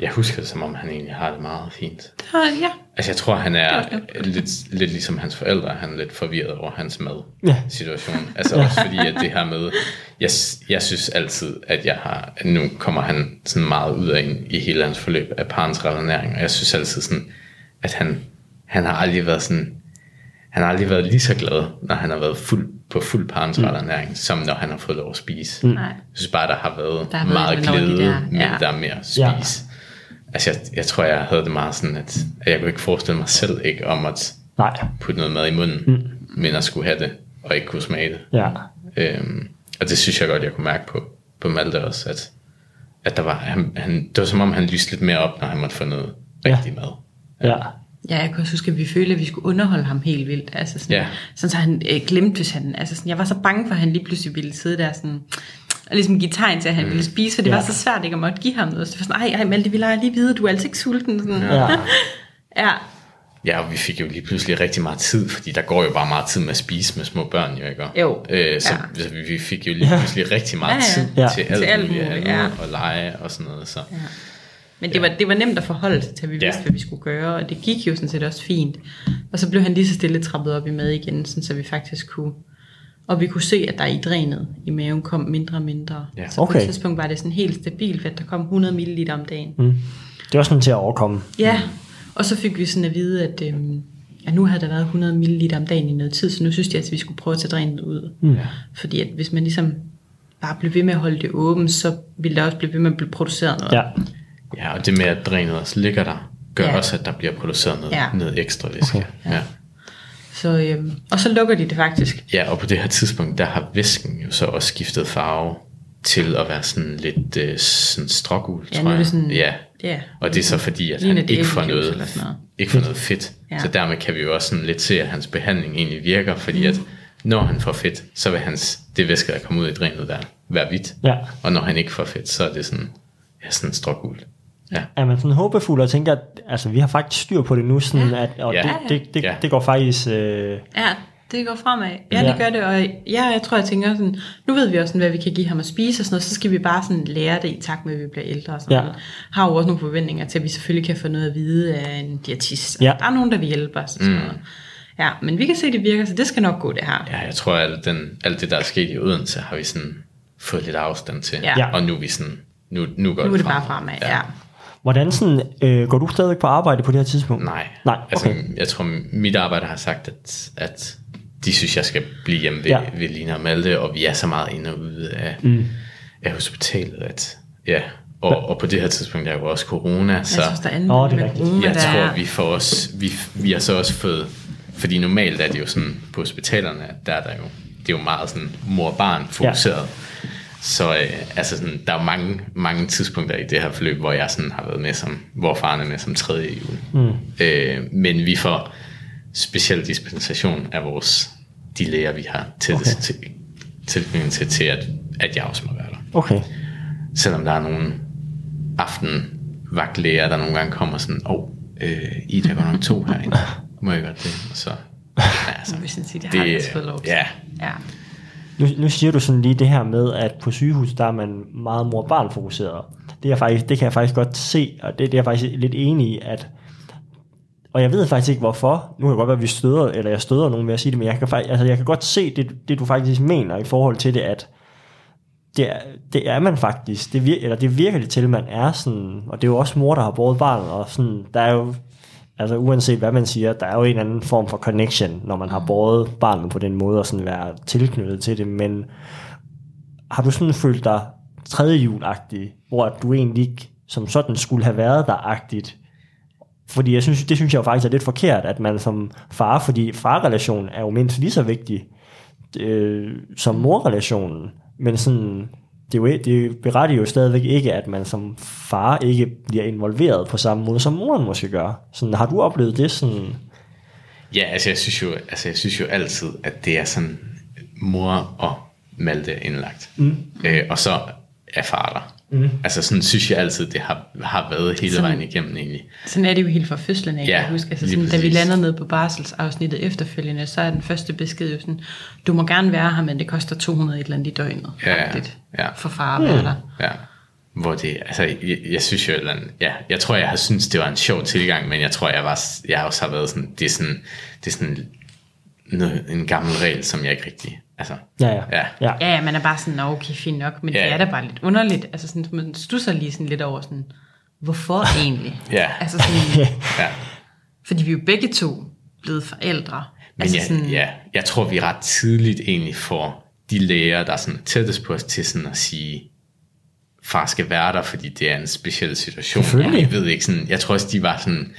Jeg husker det, som om han egentlig har det meget fint. Så, ja. Altså, jeg tror, han er Ja, lidt, lidt ligesom hans forældre. Han er lidt forvirret over hans Ja. mad-situation. Altså også fordi, at det her med... Jeg, jeg synes altid, at jeg har... Nu kommer han sådan meget ud af en i hele hans forløb af parental ernæring. Og jeg synes altid sådan, at han, han har aldrig været sådan... Han har aldrig været lige så glad, når han har været fuld, på fuld parental ernæring, som når han har fået lov at spise. Nej. Jeg synes bare, der har været Der har været meget de glæde, der, men ja. der er mere spis. Ja. Ja. Altså, jeg, jeg tror, jeg havde det meget sådan, at, at jeg kunne ikke forestille mig selv ikke om at Nej. putte noget mad i munden, mm. men at skulle have det, og ikke kunne smage det. Ja. Øhm, og det synes jeg godt, jeg kunne mærke på, på Malte også, at, at der var, han, han, det var som om, han lyste lidt mere op, når han måtte få noget Ja. rigtig mad. Ja. Ja, jeg kan også huske, at vi følte, at vi skulle underholde ham helt vildt. Altså sådan, Ja. sådan så han øh, glemte, hvis han... Altså sådan, jeg var så bange for, at han lige pludselig ville sidde der sådan, og ligesom give tegn til, at han ville spise, for det Ja. var så svært ikke at måtte give ham noget. Så det var sådan, ej, ej Malte, vi leger lige vide, du er altså ikke sulten. Sådan. Ja. Ja. ja. Ja, og vi fik jo lige pludselig rigtig meget tid, fordi der går jo bare meget tid med at spise med små børn, jo ikke? Jo. Øh, så, Ja. så vi, fik jo lige pludselig rigtig meget Ja, ja. tid Ja. til alt, Til alt muligt muligt, ja. og lege og sådan noget. Så. Men det var, det var nemt at forholde sig til, at vi Ja. vidste, hvad vi skulle gøre, og det gik jo sådan set også fint. Og så blev han lige så stille trappet op i mad igen, sådan, så vi faktisk kunne... Og vi kunne se, at der i drænet i maven kom mindre og mindre. Ja. Så på Okay. et tidspunkt var det sådan helt stabilt, at der kom 100 ml om dagen. Mm. Det var sådan til at overkomme. Ja, og så fik vi sådan at vide, at, øhm, at nu havde der været 100 ml om dagen i noget tid, så nu synes de, at vi skulle prøve at tage drænet ud. Mm. Fordi at hvis man ligesom bare blev ved med at holde det åbent, så ville der også blive ved med at blive produceret noget. Ja. Ja, og det med, at drænet også ligger der, gør Ja. ja. også, at der bliver produceret noget, Ja. ja. noget ekstra væske. Okay. Okay. Ja. Så, øhm, og så lukker de det faktisk. ja, og på det her tidspunkt, der har væsken jo så også skiftet farve til at være sådan lidt øh, sådan strågul, Ja, tror jeg. sådan ja, Ja. Og det er så fordi, at han ikke får, noget, noget. ikke får noget fedt. Ja. Så dermed kan vi jo også sådan lidt se, at hans behandling egentlig virker, fordi at når han får fedt, så vil hans, det væske, der kommer ud i drænet der, være hvidt. Ja. Og når han ikke får fedt, så er det sådan, ja, sådan strågult. Ja. er man sådan håbefuld og tænker, at altså, vi har faktisk styr på det nu, sådan at, og Ja. det, det, det, Ja. det går faktisk... Øh, Ja, det går fremad. Ja, Ja. det gør det, og ja, jeg tror, jeg tænker sådan, nu ved vi også, sådan, hvad vi kan give ham at spise og sådan noget, så skal vi bare sådan lære det i takt med, at vi bliver ældre og sådan Ja. noget. Har jo også nogle forventninger til, at vi selvfølgelig kan få noget at vide af en diætist. Ja. Der er nogen, der vil hjælpe os og sådan Mm. noget. Ja, men vi kan se, at det virker, så det skal nok gå det her. ja, jeg tror, at alt, den, alt det, der er sket i Odense, har vi sådan fået lidt afstand til. Ja. Ja. Og nu er vi sådan, nu, nu går Nu er det bare fremad. fremad, ja. Hvordan sådan, øh, går du stadig på arbejde på det her tidspunkt? Nej. Nej, Altså, okay. jeg tror, mit arbejde har sagt, at, at de synes, jeg skal blive hjemme ved, Ja. ved Lina og Malte, og vi er så meget inde og ude af, mm. af hospitalet, at ja, og, og på det her tidspunkt er jo også corona, så Jeg synes, der er Åh, det er corona, jeg der tror, er- vi får også, vi, vi har så også fået, fordi normalt er det jo sådan på hospitalerne, at der er der jo, det er jo meget sådan mor-barn fokuseret. Ja. Så øh, altså sådan, der er mange, mange tidspunkter i det her forløb, hvor jeg sådan har været med som, hvor faren er med som tredje jul. Mm. Øh, men vi får speciel dispensation af vores, de læger, vi har tættest okay. til, tilknytning til, til at, at jeg også må være der. Okay. Selvom der er nogle aftenvagtlæger, der nogle gange kommer sådan, åh, oh, øh, I der går nok to herinde. Må jeg godt det? Og så, ja, altså, Jeg vil sådan sige, det har jeg fået lov til. ja, Ja. Nu, nu siger du sådan lige det her med, at på sygehus, der er man meget mor-barn fokuseret. Det, er faktisk, det kan jeg faktisk godt se, og det, det er jeg faktisk lidt enig i, at og jeg ved faktisk ikke hvorfor. Nu kan det godt være, at vi støder, eller jeg støder nogen ved at sige det, men jeg kan, faktisk, altså jeg kan godt se det, det, du faktisk mener i forhold til det, at det er, det er man faktisk. Det virker, eller det virker det til, at man er sådan, og det er jo også mor, der har båret barnet, og sådan, der er jo, altså uanset hvad man siger, der er jo en anden form for connection, når man har båret barnet på den måde, og sådan være tilknyttet til det, men har du sådan følt dig tredje julagtig, hvor du egentlig ikke som sådan skulle have været der-agtigt, fordi jeg synes, det synes jeg jo faktisk er lidt forkert, at man som far, fordi farrelationen er jo mindst lige så vigtig øh, som morrelationen, men sådan, det, er jo, det berettiger jo stadigvæk ikke, at man som far ikke bliver involveret på samme måde, som moren måske gør. Sådan, har du oplevet det sådan? ja altså, jeg synes jo, altså jeg synes jo altid, at det er sådan, mor og Malte indlagt. Mm. Øh, og så er far der. Mm. Altså sådan synes jeg altid, det har, har været hele Sådan- vejen igennem egentlig. Sådan er det jo helt fra fødslen af, Ja, jeg husker. Altså sådan, da vi lander ned på barselsafsnittet efterfølgende, så er den første besked jo sådan, du må gerne være her, men det koster 200 et eller andet i døgnet. Ja, ja. For far at være der. Ja. Hvor det, altså, jeg, jeg synes jo, eller, ja, jeg tror, jeg har syntes, det var en sjov tilgang, men jeg tror, jeg, var, jeg også har været sådan, det er sådan, det er sådan noget, en gammel regel, som jeg ikke rigtig, altså, Ja, ja. Ja. ja. Ja, ja, man er bare sådan, "Nå, okay, fint nok, men Ja, det er da bare lidt underligt. Altså sådan, man stusser lige sådan lidt over sådan, hvorfor egentlig? Ja. Altså sådan, ja. fordi vi er jo begge to blevet forældre. Men altså ja, sådan, ja, jeg tror, vi ret tidligt egentlig får de læger, der er sådan tættest på os til sådan at sige, far skal være der, fordi det er en speciel situation. Selvfølgelig. Jeg ved ikke sådan, jeg tror også, de var sådan,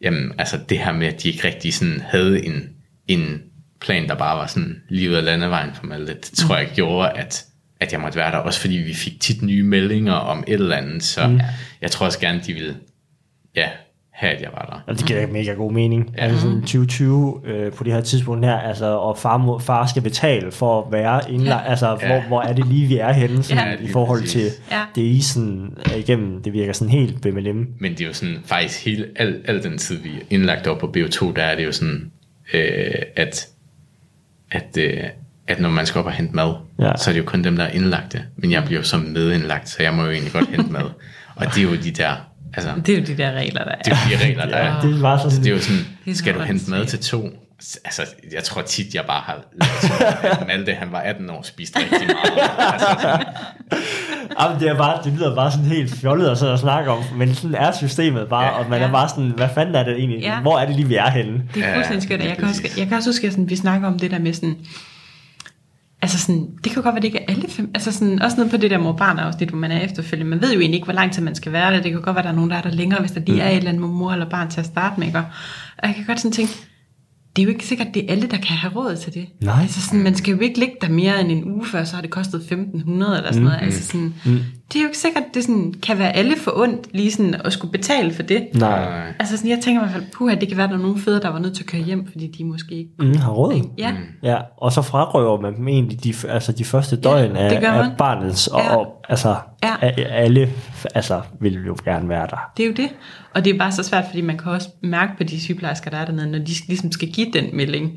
jamen, altså det her med, at de ikke rigtig sådan havde en, en plan, der bare var sådan lige ud af landevejen for Malte, det tror jeg gjorde, at, at jeg måtte være der, også fordi vi fik tit nye meldinger om et eller andet, så mm. jeg tror også gerne, de ville, ja, have, at jeg var der. Og det giver mega god mening. Ja. Altså sådan 2020 øh, på det her tidspunkt her, altså, og far, må, far skal betale for at være indlagt, ja. altså hvor, Ja. hvor er det lige, vi er henne sådan, Ja, i forhold præcis. til Ja. det I sådan er igennem, det virker sådan helt BMLM. Men det er jo sådan, faktisk hele, al, al den tid, vi er indlagt op på BO2, der er det jo sådan, øh, at, at, øh, at når man skal op og hente mad, Ja. ja. så er det jo kun dem, der er indlagte. Men jeg bliver jo som medindlagt, så jeg må jo egentlig godt hente mad. Og det er jo de der, altså, Det er jo de der regler, der det er. er jo de regler, der er. Det var sådan, Så det er jo sådan, Det er så skal du hente mad til to? Altså, jeg tror tit, jeg bare har lavet Malte, han var 18 år, spiste rigtig meget. Altså, Jamen, det, er bare, det lyder bare sådan helt fjollet at sidde og snakke om, men sådan er systemet bare, Ja. og man er Ja. bare sådan, hvad fanden er det egentlig? Ja. Hvor er det lige, vi er henne? Det er Ja, fuldstændig skørt. lige Jeg kan, også, jeg kan også huske, at sådan, vi snakker om det der med sådan, altså sådan, det kan godt være, det ikke er alle fem, altså sådan, også nede på det der mor-barn afsnit, hvor man er efterfølgende. Man ved jo egentlig ikke, hvor lang tid man skal være der. Det kan godt være, der er nogen, der er der længere, hvis der lige er et eller andet mor eller barn til at starte med. Og jeg kan godt sådan tænke, det er jo ikke sikkert, det er alle, der kan have råd til det. Nej. Altså sådan, man skal jo ikke ligge der mere end en uge før, så har det kostet 1500 eller sådan noget. Altså sådan, det er jo ikke sikkert, at det sådan, kan være alle for ondt, lige sådan at skulle betale for det. Nej. Altså sådan, jeg tænker i hvert fald, puha, det kan være, at der er nogle fædre, der var nødt til at køre hjem, fordi de måske ikke... Mm, har råd. Ja, Ja, og så frarøver man dem egentlig de, altså de første døgn det af, af barnets, og, Ja. og altså Ja. alle altså, vil jo gerne være der. det er jo det. Og det er bare så svært, fordi man kan også mærke på de sygeplejersker, der er dernede, når de ligesom skal give den melding.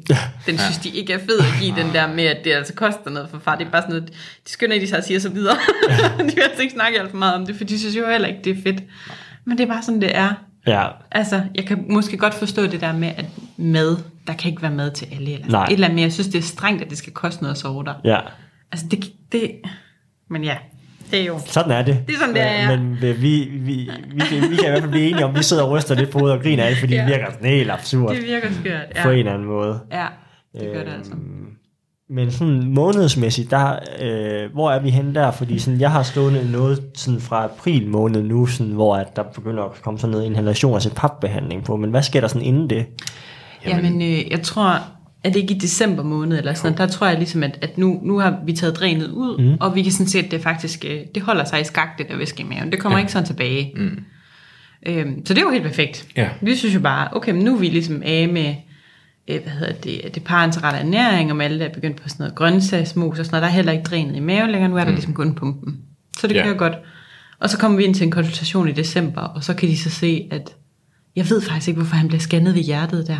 Den synes de ikke er fed at give den der med, at det altså koster noget for far. Det er bare sådan noget, de skynder de sig og siger så videre. altså ikke snakke alt for meget om det, for de synes jo heller ikke, det er fedt. Men det er bare sådan, det er. Ja, Altså, jeg kan måske godt forstå det der med, at mad, der kan ikke være mad til alle. Eller Nej. et eller andet, men jeg synes, det er strengt, at det skal koste noget at sove der. ja. Altså, det, det... Men ja, det er jo... Sådan er det. Det er sådan, det er, ja. Men øh, vi, vi, vi, kan, vi kan i hvert fald blive enige om, vi sidder og ryster lidt på hovedet og griner af det, fordi Ja. det virker sådan helt absurd Det virker skørt. på en Ja, eller anden måde. ja det gør det altså. Men sådan månedsmæssigt, der, øh, hvor er vi henne der? Fordi sådan, jeg har stående noget sådan fra april måned nu, sådan, hvor at der begynder at komme sådan noget inhalation, altså papbehandling på. Men hvad sker der sådan inden det? Jamen, øh, jeg tror, at det ikke i december måned eller sådan noget, der tror jeg ligesom, at, at nu, nu har vi taget drænet ud, mm. og vi kan sådan se, at det faktisk, øh, det holder sig i skak, det der væske i maven. Det kommer ja. ikke sådan tilbage. Mm. Øhm, så det er jo helt perfekt. Ja. Vi synes jo bare, okay, men nu er vi ligesom af med, øh, hvad hedder det, det parenterette ernæring, og alle er begyndt på sådan noget grøntsagsmos og sådan noget, der er heller ikke drænet i maven længere, nu er der ligesom kun pumpen. Så det Ja. kører godt. Og så kommer vi ind til en konsultation i december, og så kan de så se, at jeg ved faktisk ikke, hvorfor han bliver scannet ved hjertet der.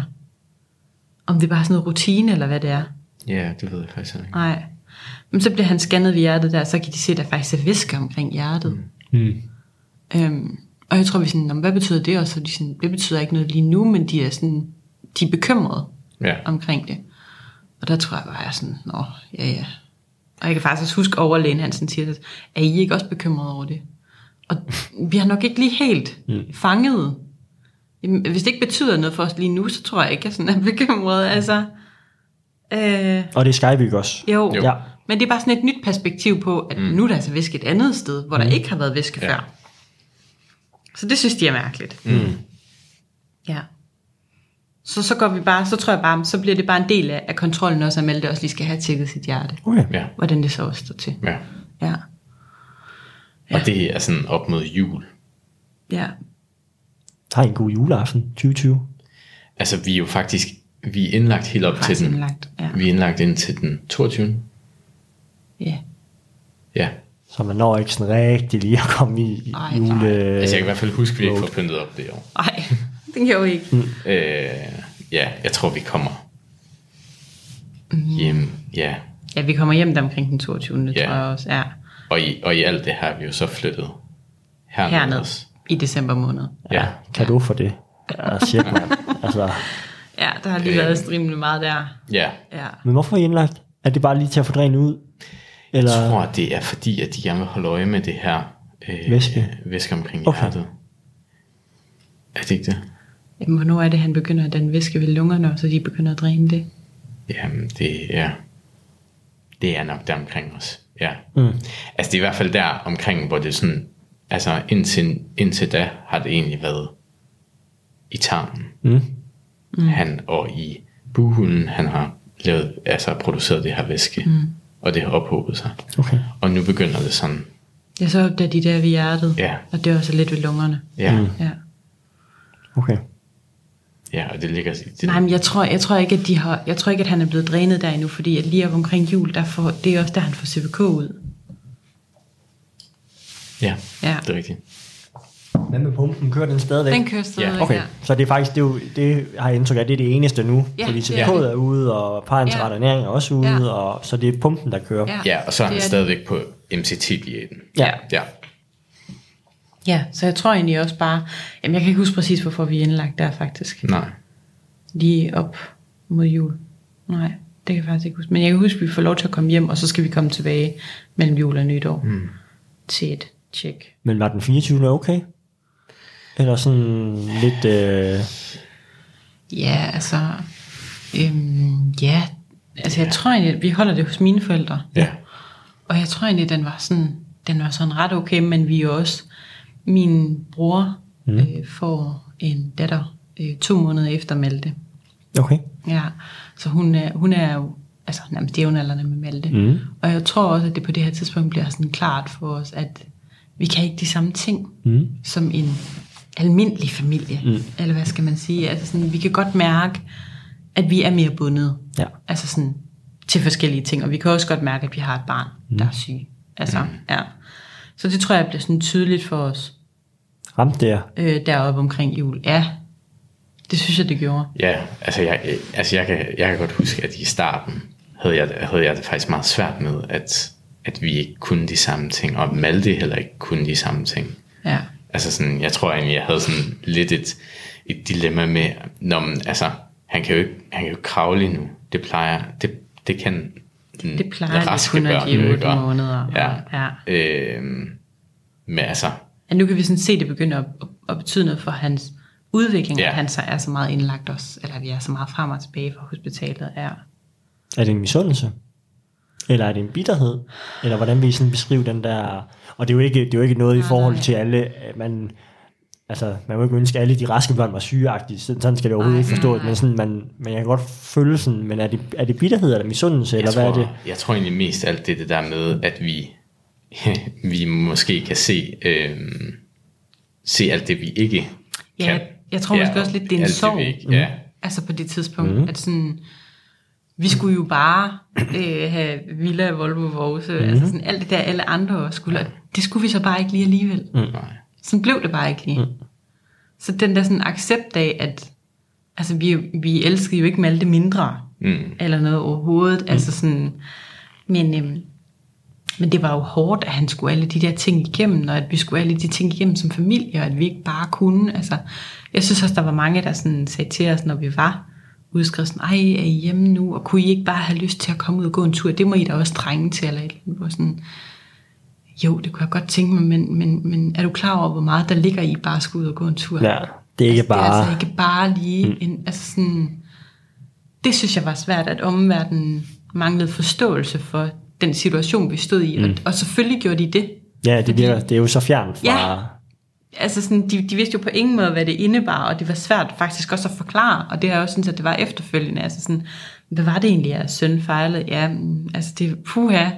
Om det er bare sådan noget rutine, eller hvad det er. Ja, det ved jeg faktisk ikke. Nej. Men så bliver han scannet ved hjertet der, så kan de se, at der faktisk er væske omkring hjertet. Mm. Øhm, og jeg tror, vi sådan, "Nå, men hvad betyder det? Og så de sådan, det betyder ikke noget lige nu, men de er sådan, de er bekymrede Ja. omkring det. Og der tror jeg bare, jeg er sådan, nå, ja ja. Og jeg kan faktisk også huske overlægen Hansen siger, at er I ikke også bekymrede over det? Og vi har nok ikke lige helt mm. fanget. Jamen, Hvis det ikke betyder noget for os lige nu, så tror jeg ikke, at jeg sådan er bekymret. Altså, øh, Og det er Skybyg også. jo. Jo. Ja. Men det er bare sådan et nyt perspektiv på, at mm. nu er der altså væske et andet sted, hvor der ikke har været væske ja. før. Så det synes de er mærkeligt. Mm. Ja. Så, så går vi bare, så tror jeg bare, så bliver det bare en del af, af kontrollen også, at Malte også lige skal have tjekket sit hjerte. Okay. Ja. Hvordan det så også står til. ja. Ja. Og det er sådan op mod jul. Ja. Har I en god juleaften 2020? Altså, vi er jo faktisk, vi er indlagt helt op til den. indlagt. Ja. Vi er indlagt ind til den 22. ja. Ja. Så man når ikke sådan rigtig lige at komme i Ej, jule... Altså, jeg kan i hvert fald huske, at vi ikke får pyntet op det år. Nej, det kan jeg jo ikke. Mm. Øh, ja, jeg tror, vi kommer hjem. Ja. Ja, vi kommer hjem der omkring den 22. Ja. tror jeg også. Ja. Og i, og i alt det her er vi jo så flyttet herned. Hernede også. i december måned. Ja. Kan du for det? Ja, shit, mand. Altså, Ja, der har lige Øh. været rimelig meget der. Ja. Ja. men hvorfor er I indlagt? Er det bare lige til at få drænet ud? Eller? Jeg tror, det er fordi, at de gerne vil holde øje med det her øh, Væske? væske omkring Okay. hjertet. Er det ikke det? Jamen, hvornår er det, han begynder at den væske ved lungerne, og så de begynder at dræne det? Jamen, det er, det er nok der omkring os. Ja. Mm. Altså, det er i hvert fald der omkring, hvor det sådan, altså indtil, indtil da har det egentlig været i tarmen. Mm. Mm. Han og i buhulen, han har lavet, altså produceret det her væske, mm. og det har ophobet sig. Okay. Og nu begynder det sådan, Ja, så opdager de der ved hjertet, Ja. og det er også lidt ved lungerne. ja, mm. Ja. Okay. Ja, og det ligger det, Nej, men jeg tror, jeg tror ikke, at de har, jeg tror ikke, at han er blevet drænet der endnu, fordi at lige op omkring jul, der får, det er også der, han får CVK ud. ja, Ja. det er rigtigt. Hvad med pumpen? Kører den stadigvæk? Den kører stadig, Ja, Okay, ja. så det er faktisk, det, er jo, det har jeg indtryk af, det er det eneste nu. Ja, fordi det CVK er det. ude, og parentret Ja. ernæring er også ude, Ja. og, så det er pumpen, der kører. Ja, Ja, og så er det han det. stadigvæk på MCT-diæten. Ja. Ja, Ja, så jeg tror egentlig også bare, jamen jeg kan ikke huske præcis, hvorfor vi er indlagt der faktisk. nej. Lige op mod jul. Nej, det kan jeg faktisk ikke huske. Men jeg kan huske, at vi får lov til at komme hjem, og så skal vi komme tilbage mellem jul og nytår. Mm. Til et tjek. Men var den 24. okay? Eller sådan lidt... Øh, Ja, altså... Øhm, ja, altså jeg tror egentlig, at vi holder det hos mine forældre. Ja, Og jeg tror egentlig, den var sådan, den var sådan ret okay, men vi er jo også, min bror mm. øh, får en datter øh, to måneder efter Malte. okay. Ja, så hun er, hun er jo altså nærmest jævnaldrende med Malte. Mm. Og jeg tror også, at det på det her tidspunkt bliver sådan klart for os, at vi kan ikke de samme ting, Mm. som en almindelig familie. Mm. Eller hvad skal man sige? Altså sådan, vi kan godt mærke, at vi er mere bundet. Ja. Altså sådan, til forskellige ting. Og vi kan også godt mærke, at vi har et barn, mm. der er syg. Altså, mm. ja. Så det tror jeg bliver sådan tydeligt for os Ramte der. øh, deroppe omkring jul. Ja, det synes jeg, det gjorde. Ja, altså jeg, altså jeg, kan, jeg kan godt huske, at i starten havde jeg, havde jeg det faktisk meget svært med, at, at vi ikke kunne de samme ting, og Malte heller ikke kunne de samme ting. Ja. Altså sådan, jeg tror egentlig, jeg havde sådan lidt et, et dilemma med, når man, altså, han kan jo ikke, han kan jo ikke kravle endnu. Det plejer, det, det kan Det plejer de kun at børn give jo otte ikke, og- måneder. Ja. ja. Øhm, men altså, Ja, nu kan vi sådan se, at det begynder at, at, at betyde noget for hans udvikling, Ja. at han så er så meget indlagt os, eller vi er så meget frem og tilbage fra hospitalet. Ja. Er det en misundelse? Eller er det en bitterhed? Eller hvordan vil I sådan beskrive den der... Og det er jo ikke, det er jo ikke noget i forhold til alle... Man, altså, man må ikke ønske, at alle de raske børn var sygeagtige. Sådan sådan skal det overhovedet ikke forstås. Men, sådan, man, men jeg kan godt føle sådan... Men er det, er det bitterhed eller misundelse? Eller jeg, hvad tror, er det? jeg tror egentlig mest alt det, det der med, at vi, vi måske kan se, øhm, se alt det, vi ikke Ja, kan. jeg, jeg tror måske også lidt, det er en sorg. ikke, ja. Altså på det tidspunkt, mm. at sådan, vi skulle jo bare øh, have Villa, Volvo, Vose, mm. altså sådan alt det der, alle andre også skulle, det skulle vi så bare ikke lige alligevel. Mm. Nej. Sådan blev det bare ikke lige. Mm. Så den der sådan accept af, at altså vi, vi elskede jo ikke Malte mindre, Mm. eller noget overhovedet, mm. altså sådan, men, øhm, men det var jo hårdt, at han skulle alle de der ting igennem, og at vi skulle alle de ting igennem som familie, og at vi ikke bare kunne, altså, jeg synes også, der var mange, der sådan sagde til os, når vi var udskrevet sådan, ej, er I hjemme nu, og kunne I ikke bare have lyst til at komme ud og gå en tur, det må I da også trænge til, eller et eller andet, sådan, jo, det kunne jeg godt tænke mig, men, men, men er du klar over, hvor meget der ligger i bare at skulle ud og gå en tur? Ja, det er ikke altså, bare... Det er altså ikke bare lige mm. en, altså sådan, det synes jeg var svært, at omverdenen manglede forståelse for den situation, vi stod i, mm. og, og selvfølgelig gjorde de det. Ja, det, Fordi- det er jo så fjernt fra... Ja. Altså sådan, de, de vidste jo på ingen måde, hvad det indebar, og det var svært faktisk også at forklare, og det er også sådan, at det var efterfølgende, altså sådan, hvad var det egentlig, jeres søn fejlede? Ja, mm, altså det, puha,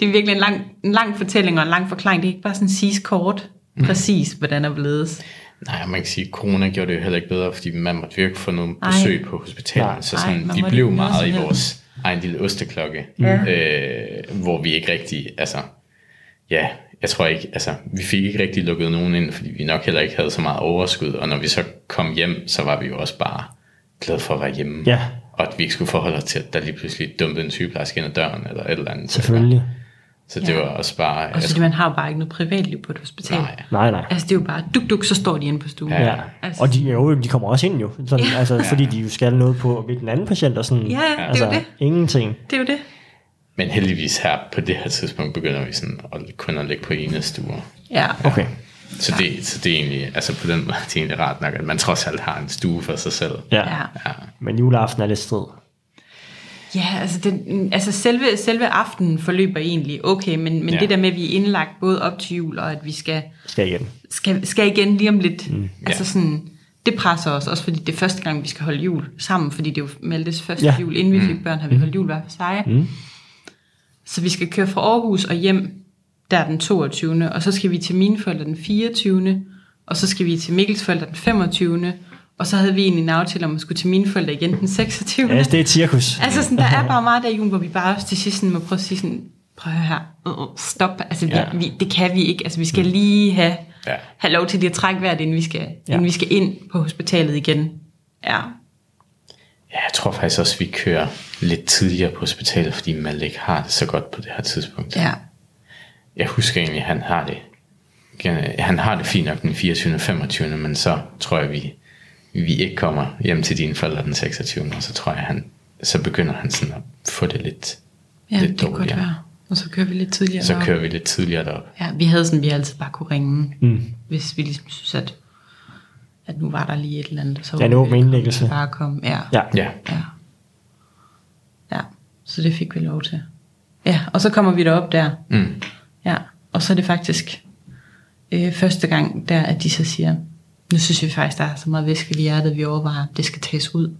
det er virkelig en lang, en lang fortælling og en lang forklaring, det er ikke bare sådan siges kort, præcis, hvordan er blevet. Nej, man kan sige, at corona gjorde det jo heller ikke bedre, fordi man måtte ikke få nogen Ej. besøg på hospitalet, så Ej, sådan, vi måtte blev meget i vores egen lille osteklokke, Ja. øh, hvor vi ikke rigtig, altså, ja, jeg tror ikke, altså, vi fik ikke rigtig lukket nogen ind, fordi vi nok heller ikke havde så meget overskud, og når vi så kom hjem, så var vi jo også bare glade for at være hjemme, Ja. og at vi ikke skulle forholde os til, at der lige pludselig dumpede en sygeplejerske ind ad døren, eller et eller andet. Selvfølgelig. Så det Ja. var også bare, Og så altså, man har jo bare ikke noget privatliv på et hospital. nej, Nej, nej. Altså det er jo bare, duk duk, så står de inde på stuen. Ja. Ja. Altså- Og de, jo, de kommer også ind jo, sådan, Ja. altså, fordi de jo skal noget på ved den anden patient og sådan. Ja, ja, det er altså, jo det. ingenting. Det er jo det. men heldigvis her på det her tidspunkt begynder vi sådan at kun at ligge på ene stuer. Ja. Okay. Så det, så det er egentlig, altså på den måde, det er egentlig rart nok, at man trods alt har en stue for sig selv. Ja. ja. Ja, Men juleaften er lidt strid. Ja, altså, den, altså selve, selve aftenen forløber egentlig okay, men, men Ja. det der med, at vi er indlagt både op til jul, og at vi skal, Skal igen. skal, skal igen lige om lidt. Mm. Altså Ja. sådan, det presser os også, fordi det er første gang, vi skal holde jul sammen, fordi det er jo Maltes første Ja. ja. jul. Inden vi fik børn, har vi holdt jul hver for sig. Mm. Så vi skal køre fra Aarhus og hjem der den 22. Og så skal vi til mine forældre den 24. Og så skal vi til Mikkels forældre den 25. Og så havde vi egentlig en aftale om at skulle til mine forældre igen den 26. Ja, det er et cirkus. Altså sådan, der er bare meget der i julen, hvor vi bare også til sidst sådan må prøve at sige sådan, prøv at høre her, uh, uh, stop, altså vi, Ja. ja. vi, det kan vi ikke, altså vi skal lige have, Ja. have lov til lige at trække vejret, inden vi skal, Ja. ja. inden vi skal ind på hospitalet igen. Ja, Ja, jeg tror faktisk også, at vi kører lidt tidligere på hospitalet, fordi Malte ikke har det så godt på det her tidspunkt. ja, Jeg husker egentlig, at han har det, han har det fint nok den 24. og 25. Men så tror jeg, vi, vi ikke kommer hjem til dine forældre den 26. Og så tror jeg, han, så begynder han sådan at få det lidt, ja lidt det kan godt dårligere. være. Og så kører vi lidt tidligere Så derop. kører vi lidt tidligere derop. Ja, vi havde sådan, vi altid bare kunne ringe, Mm. hvis vi ligesom synes, at, at nu var der lige et eller andet. Så Ja, en åben indlæggelse. Bare komme. Ja, Ja. Ja, ja. Ja, så det fik vi lov til. Ja, og så kommer vi derop der. mm. Ja, og så er det faktisk øh, første gang der, at de så siger, nu synes vi faktisk, der er så meget væske i hjertet, vi overvejer, at det skal tages ud.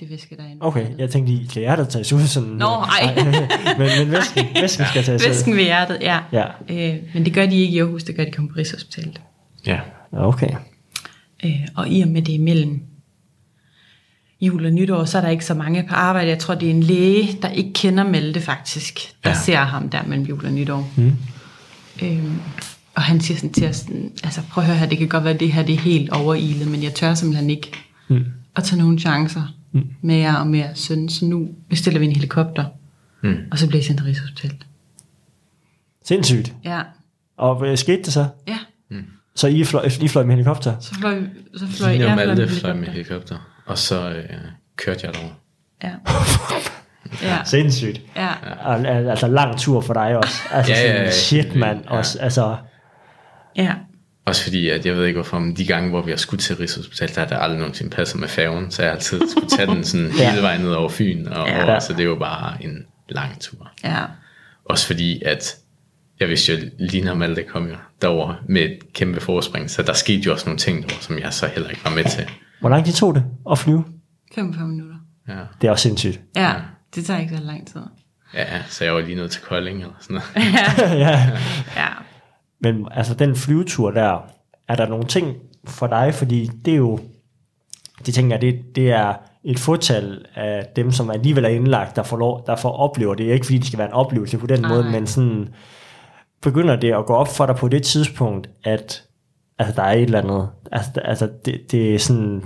det væske, der er inde. Okay, jeg tænkte lige, kan hjertet tages ud sådan? Nå, ej. men, men væsken, væsken skal tages ud. Væsken ved hjertet, ja. Ja. Øh, men det gør de ikke i Aarhus, det gør de kun på Rigshospitalet. Ja. Okay. Øh, og i og med det er mellem jul og nytår, så er der ikke så mange på arbejde. Jeg tror, det er en læge, der ikke kender Malte faktisk, der Ja. ja. ser ham der mellem jul og nytår. Mm. Øhm, og han siger sådan til os, sådan, altså prøv at høre her, det kan godt være, at det her det er helt overilet, men jeg tør simpelthen ikke Mm. at tage nogle chancer Mm. med jer og med jeres søn, så nu bestiller vi en helikopter, Mm. og så bliver I sendt til Rigshospitalet. Sindssygt. Ja, Og hvad skete det så? ja, Så I fløj, I fløj med helikopter? så fløj, så fløj jeg fløj Malte med fløj med helikopter. og så øh, kørte jeg derover. Ja. Ja, Sindssygt. ja, Al- al- Altså lang tur for dig også. Altså Ja, ja, ja, shit mand. ja. Også, altså, ja, Også fordi, at jeg ved ikke hvorfor, men de gange, hvor vi har skudt til Rigshospitalet, der har det aldrig nogensinde passet med færgen, så jeg har altid skulle tage den sådan Ja. hele vejen ned over Fyn, og Ja. over, så det er jo bare en lang tur. ja, Også fordi, at jeg vidste jo, Lina og Malte kom jo derover med et kæmpe forspring, så der skete jo også nogle ting derovre, som jeg så heller ikke var med til. hvor lang tid tog det at flyve? 45 minutter. Ja, Det er også sindssygt. Ja, det tager ikke så lang tid. ja så jeg var lige nødt til Kolding eller sådan noget. ja. Ja, Men altså den flyvetur der, er der nogle ting for dig? Fordi det er jo, det tænker det, det er et fortal af dem, som alligevel er indlagt, der får, lov, der får oplever det. Ikke fordi det skal være en oplevelse på den Nej. måde, men sådan, begynder det at gå op for dig på det tidspunkt, at altså, der er et eller andet, altså, altså det, det er sådan,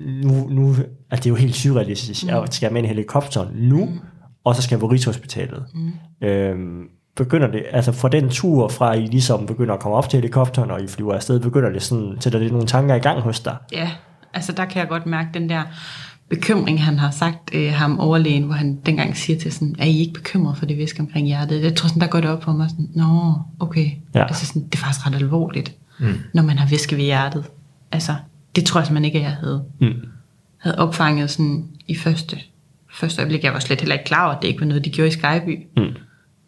nu, nu altså, det er jo helt surrealistisk, mm. jeg skal med en helikopter nu, mm. og så skal jeg på Rigshospitalet. Mm. Øhm, begynder det, altså fra den tur fra I ligesom begynder at komme op til helikopteren, og I flyver afsted, begynder det sådan, sætter det nogle tanker i gang hos dig? ja. Altså der kan jeg godt mærke den der bekymring, han har sagt øh, ham overlægen, hvor han dengang siger til sådan, er I ikke bekymret for det væske omkring hjertet? Jeg tror sådan, der går det op for mig sådan, nå, okay. Ja. Altså sådan, det er faktisk ret alvorligt, mm. når man har væske ved hjertet. Altså, det tror jeg simpelthen ikke, at jeg havde, Mm. havde opfanget sådan i første, første øjeblik. Jeg var slet heller ikke klar over, at det ikke var noget, de gjorde i Skyby. Mm.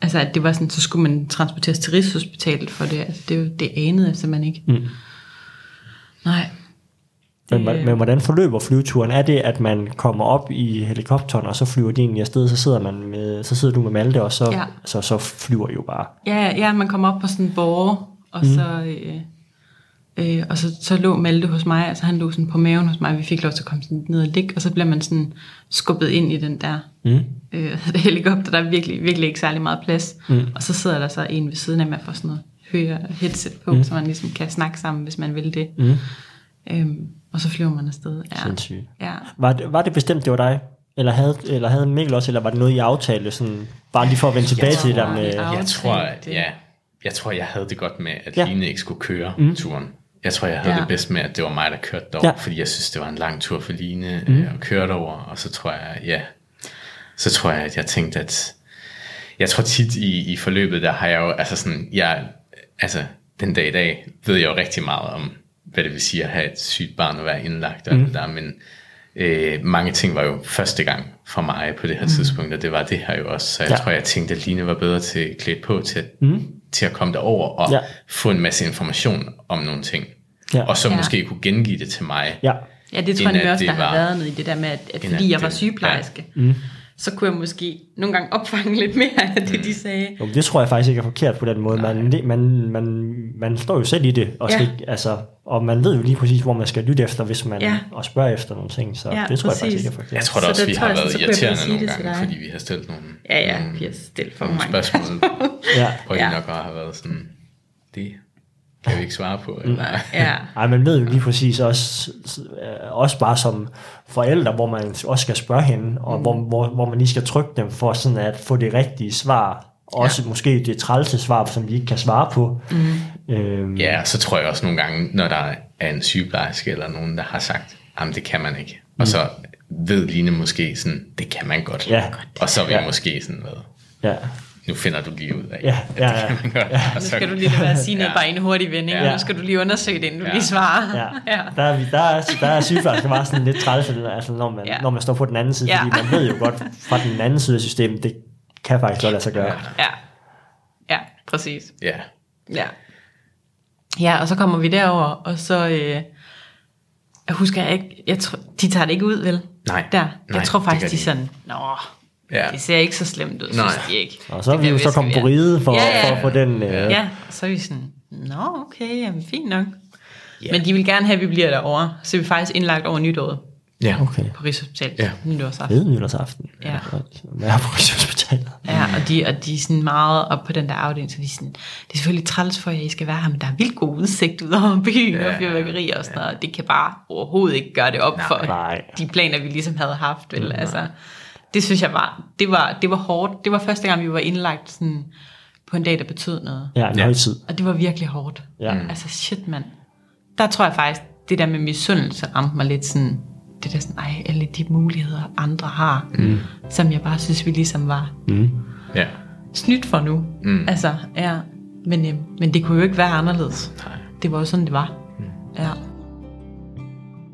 Altså, at det var sådan, så skulle man transporteres til Rigshospitalet for det. Altså, det, det anede jeg simpelthen ikke. Mm. Nej. Men, Det- men hvordan forløber flyveturen? Er det, at man kommer op i helikopteren, og så flyver de egentlig afsted, så sidder, man med, så sidder du med Malte, og så, Ja. så, så flyver I jo bare? Ja, ja, man kom op på sådan en borger, og mm. så, øh, øh, og så, så lå Malte hos mig, altså han lå sådan på maven hos mig, vi fik lov til at komme sådan ned og ligge, og så bliver man sådan skubbet ind i den der Mm. Øh, helikopter, der er virkelig, virkelig ikke særlig meget plads, mm. og så sidder der så en ved siden af, man får sådan noget høre headset på, mm. så man ligesom kan snakke sammen, hvis man vil det. Mm. Øhm, og så flyver man afsted. Ja. Sindssygt. Ja. Var det, var det bestemt, det var dig? Eller havde, eller havde Mikkel også, eller var det noget, I aftalte? Sådan, bare lige for at vende tilbage til det der tror, med... Jeg tror, ja, jeg tror, jeg havde det godt med, at Ja. Line ikke skulle køre mm. turen. Jeg tror, jeg havde Ja. det bedst med, at det var mig, der kørte derover, Ja. ja. fordi jeg synes, det var en lang tur for Line mm. øh, at køre derover, og så tror jeg, ja, så tror jeg, at jeg tænkte, at jeg tror tit i, i forløbet, der har jeg jo, altså sådan, jeg, altså den dag i dag, ved jeg jo rigtig meget om, hvad det vil sige at have et sygt barn og være indlagt og mm. det der, men øh, mange ting var jo første gang for mig på det her mm. tidspunkt, og det var det her jo også, så jeg Ja. tror, jeg tænkte, at Line var bedre til klædt på til, mm. til at komme derover og Ja. få en masse information om nogle ting, Ja. og så Ja. måske kunne gengive det til mig. Ja, Ja, det tror jeg at også, det der har var- været noget i det der med, at, at fordi at jeg var det- sygeplejerske, ja. mm. Så kunne jeg måske nogle gange opfange lidt mere af det, de sagde. jo, det tror jeg faktisk ikke er forkert på den måde. Man, man, man, man står jo selv i det, og, Ja. skal, altså, og man ved jo lige præcis, hvor man skal lytte efter, hvis man Ja. og spørger efter nogle ting. Så Ja, det tror jeg præcis. faktisk ikke er forkert. Jeg tror da Så også, der vi har jeg, været så jeg irriterende nogle gange, fordi vi har stillet nogle, Ja, ja, vi har stillet for nogle mange. spørgsmål, Ja. hvor Ja. I nok bare har været sådan, det kan vi ikke svare på. Eller? Ja, Ej, man ved jo lige præcis også, også bare som forældre, hvor man også skal spørge hende, og mm. hvor, hvor, hvor man lige skal trykke dem for sådan at få det rigtige svar. Også ja. måske det trælse svar, som vi ikke kan svare på. Mm. Øhm, Ja, så tror jeg også nogle gange, når der er en sygeplejerske eller nogen, der har sagt, jamen det kan man ikke. Og så ved Line måske sådan, det kan man godt. Ja. Og så er vi Ja. ja. måske sådan, hvad, ja. Nu finder du lige ud af, Ja, ja, at det ja. kan man godt. Ja. Nu så- skal du lige være sige noget, Ja. bare i en hurtig vending. Ja. Nu skal du lige undersøge det, inden du Ja. lige svarer. Ja. ja. Der, er, vi- der, er, der er sygeplejersker bare sådan lidt træls, altså når man, Ja. når man står på den anden side, Ja. fordi man ved jo godt fra den anden side af systemet, det kan faktisk godt lade sig gøre. Ja, ja præcis. Ja, Ja. Ja, og så kommer vi derover, og så, øh, Jeg husker jeg ikke, jeg tror, de tager det ikke ud, vel? Nej, Der. Jeg nej, tror faktisk, de de er sådan, nå, Ja. det ser ikke så slemt ud, Nej. synes de ikke. Og så er vi jo så kommet på ride for, Ja, ja. for, for den... Øh, Ja, ja så er vi sådan, nå okay, jamen fint nok. Men de vil gerne have, at vi bliver derovre, så er vi faktisk indlagt over nytåret Ja. Okay. på Rigshospitalet. Ja. Nytårsaften. Ved nytårsaften. Ja. Være på Rigshospitalet. Ja, og de, og de er sådan meget op på den der afdeling, så de er sådan, det er selvfølgelig træls for jer, I skal være her, men der er vildt god udsigt ud over byen og fyrværkeri og sådan noget. Det kan bare overhovedet ikke gøre det op for Nej. de planer, vi ligesom havde haft. Vel? Altså, det synes jeg var, det var, det var hårdt. Det var første gang, vi var indlagt sådan, på en dag, der betød noget. Ja, en Ja. højtid. Og det var virkelig hårdt. Ja. Altså shit, mand. Der tror jeg faktisk, det der med misundelse ramte mig lidt sådan, det der sådan, ej, alle de muligheder, andre har, mm. som jeg bare synes, vi ligesom var Ja. snydt for nu. Mm. Altså, ja. Men, øh, men det kunne jo ikke være anderledes. Nej. Det var jo sådan, det var. Mm. Ja.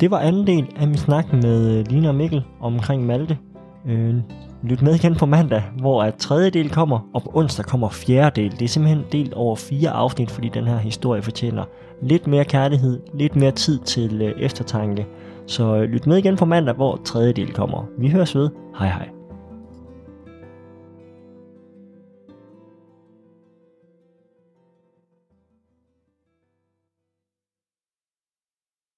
Det var anden del af min snak med øh, Lina og Mikkel omkring Malte. Øh, lyt med igen på mandag, hvor at tredje del kommer, og på onsdag kommer fjerde del. Det er simpelthen delt over fire afsnit, fordi den her historie fortjener lidt mere kærlighed, lidt mere tid til øh, eftertanke. Så øh, lyt med igen på mandag, hvor tredje del kommer. Vi høres ved. Hej hej.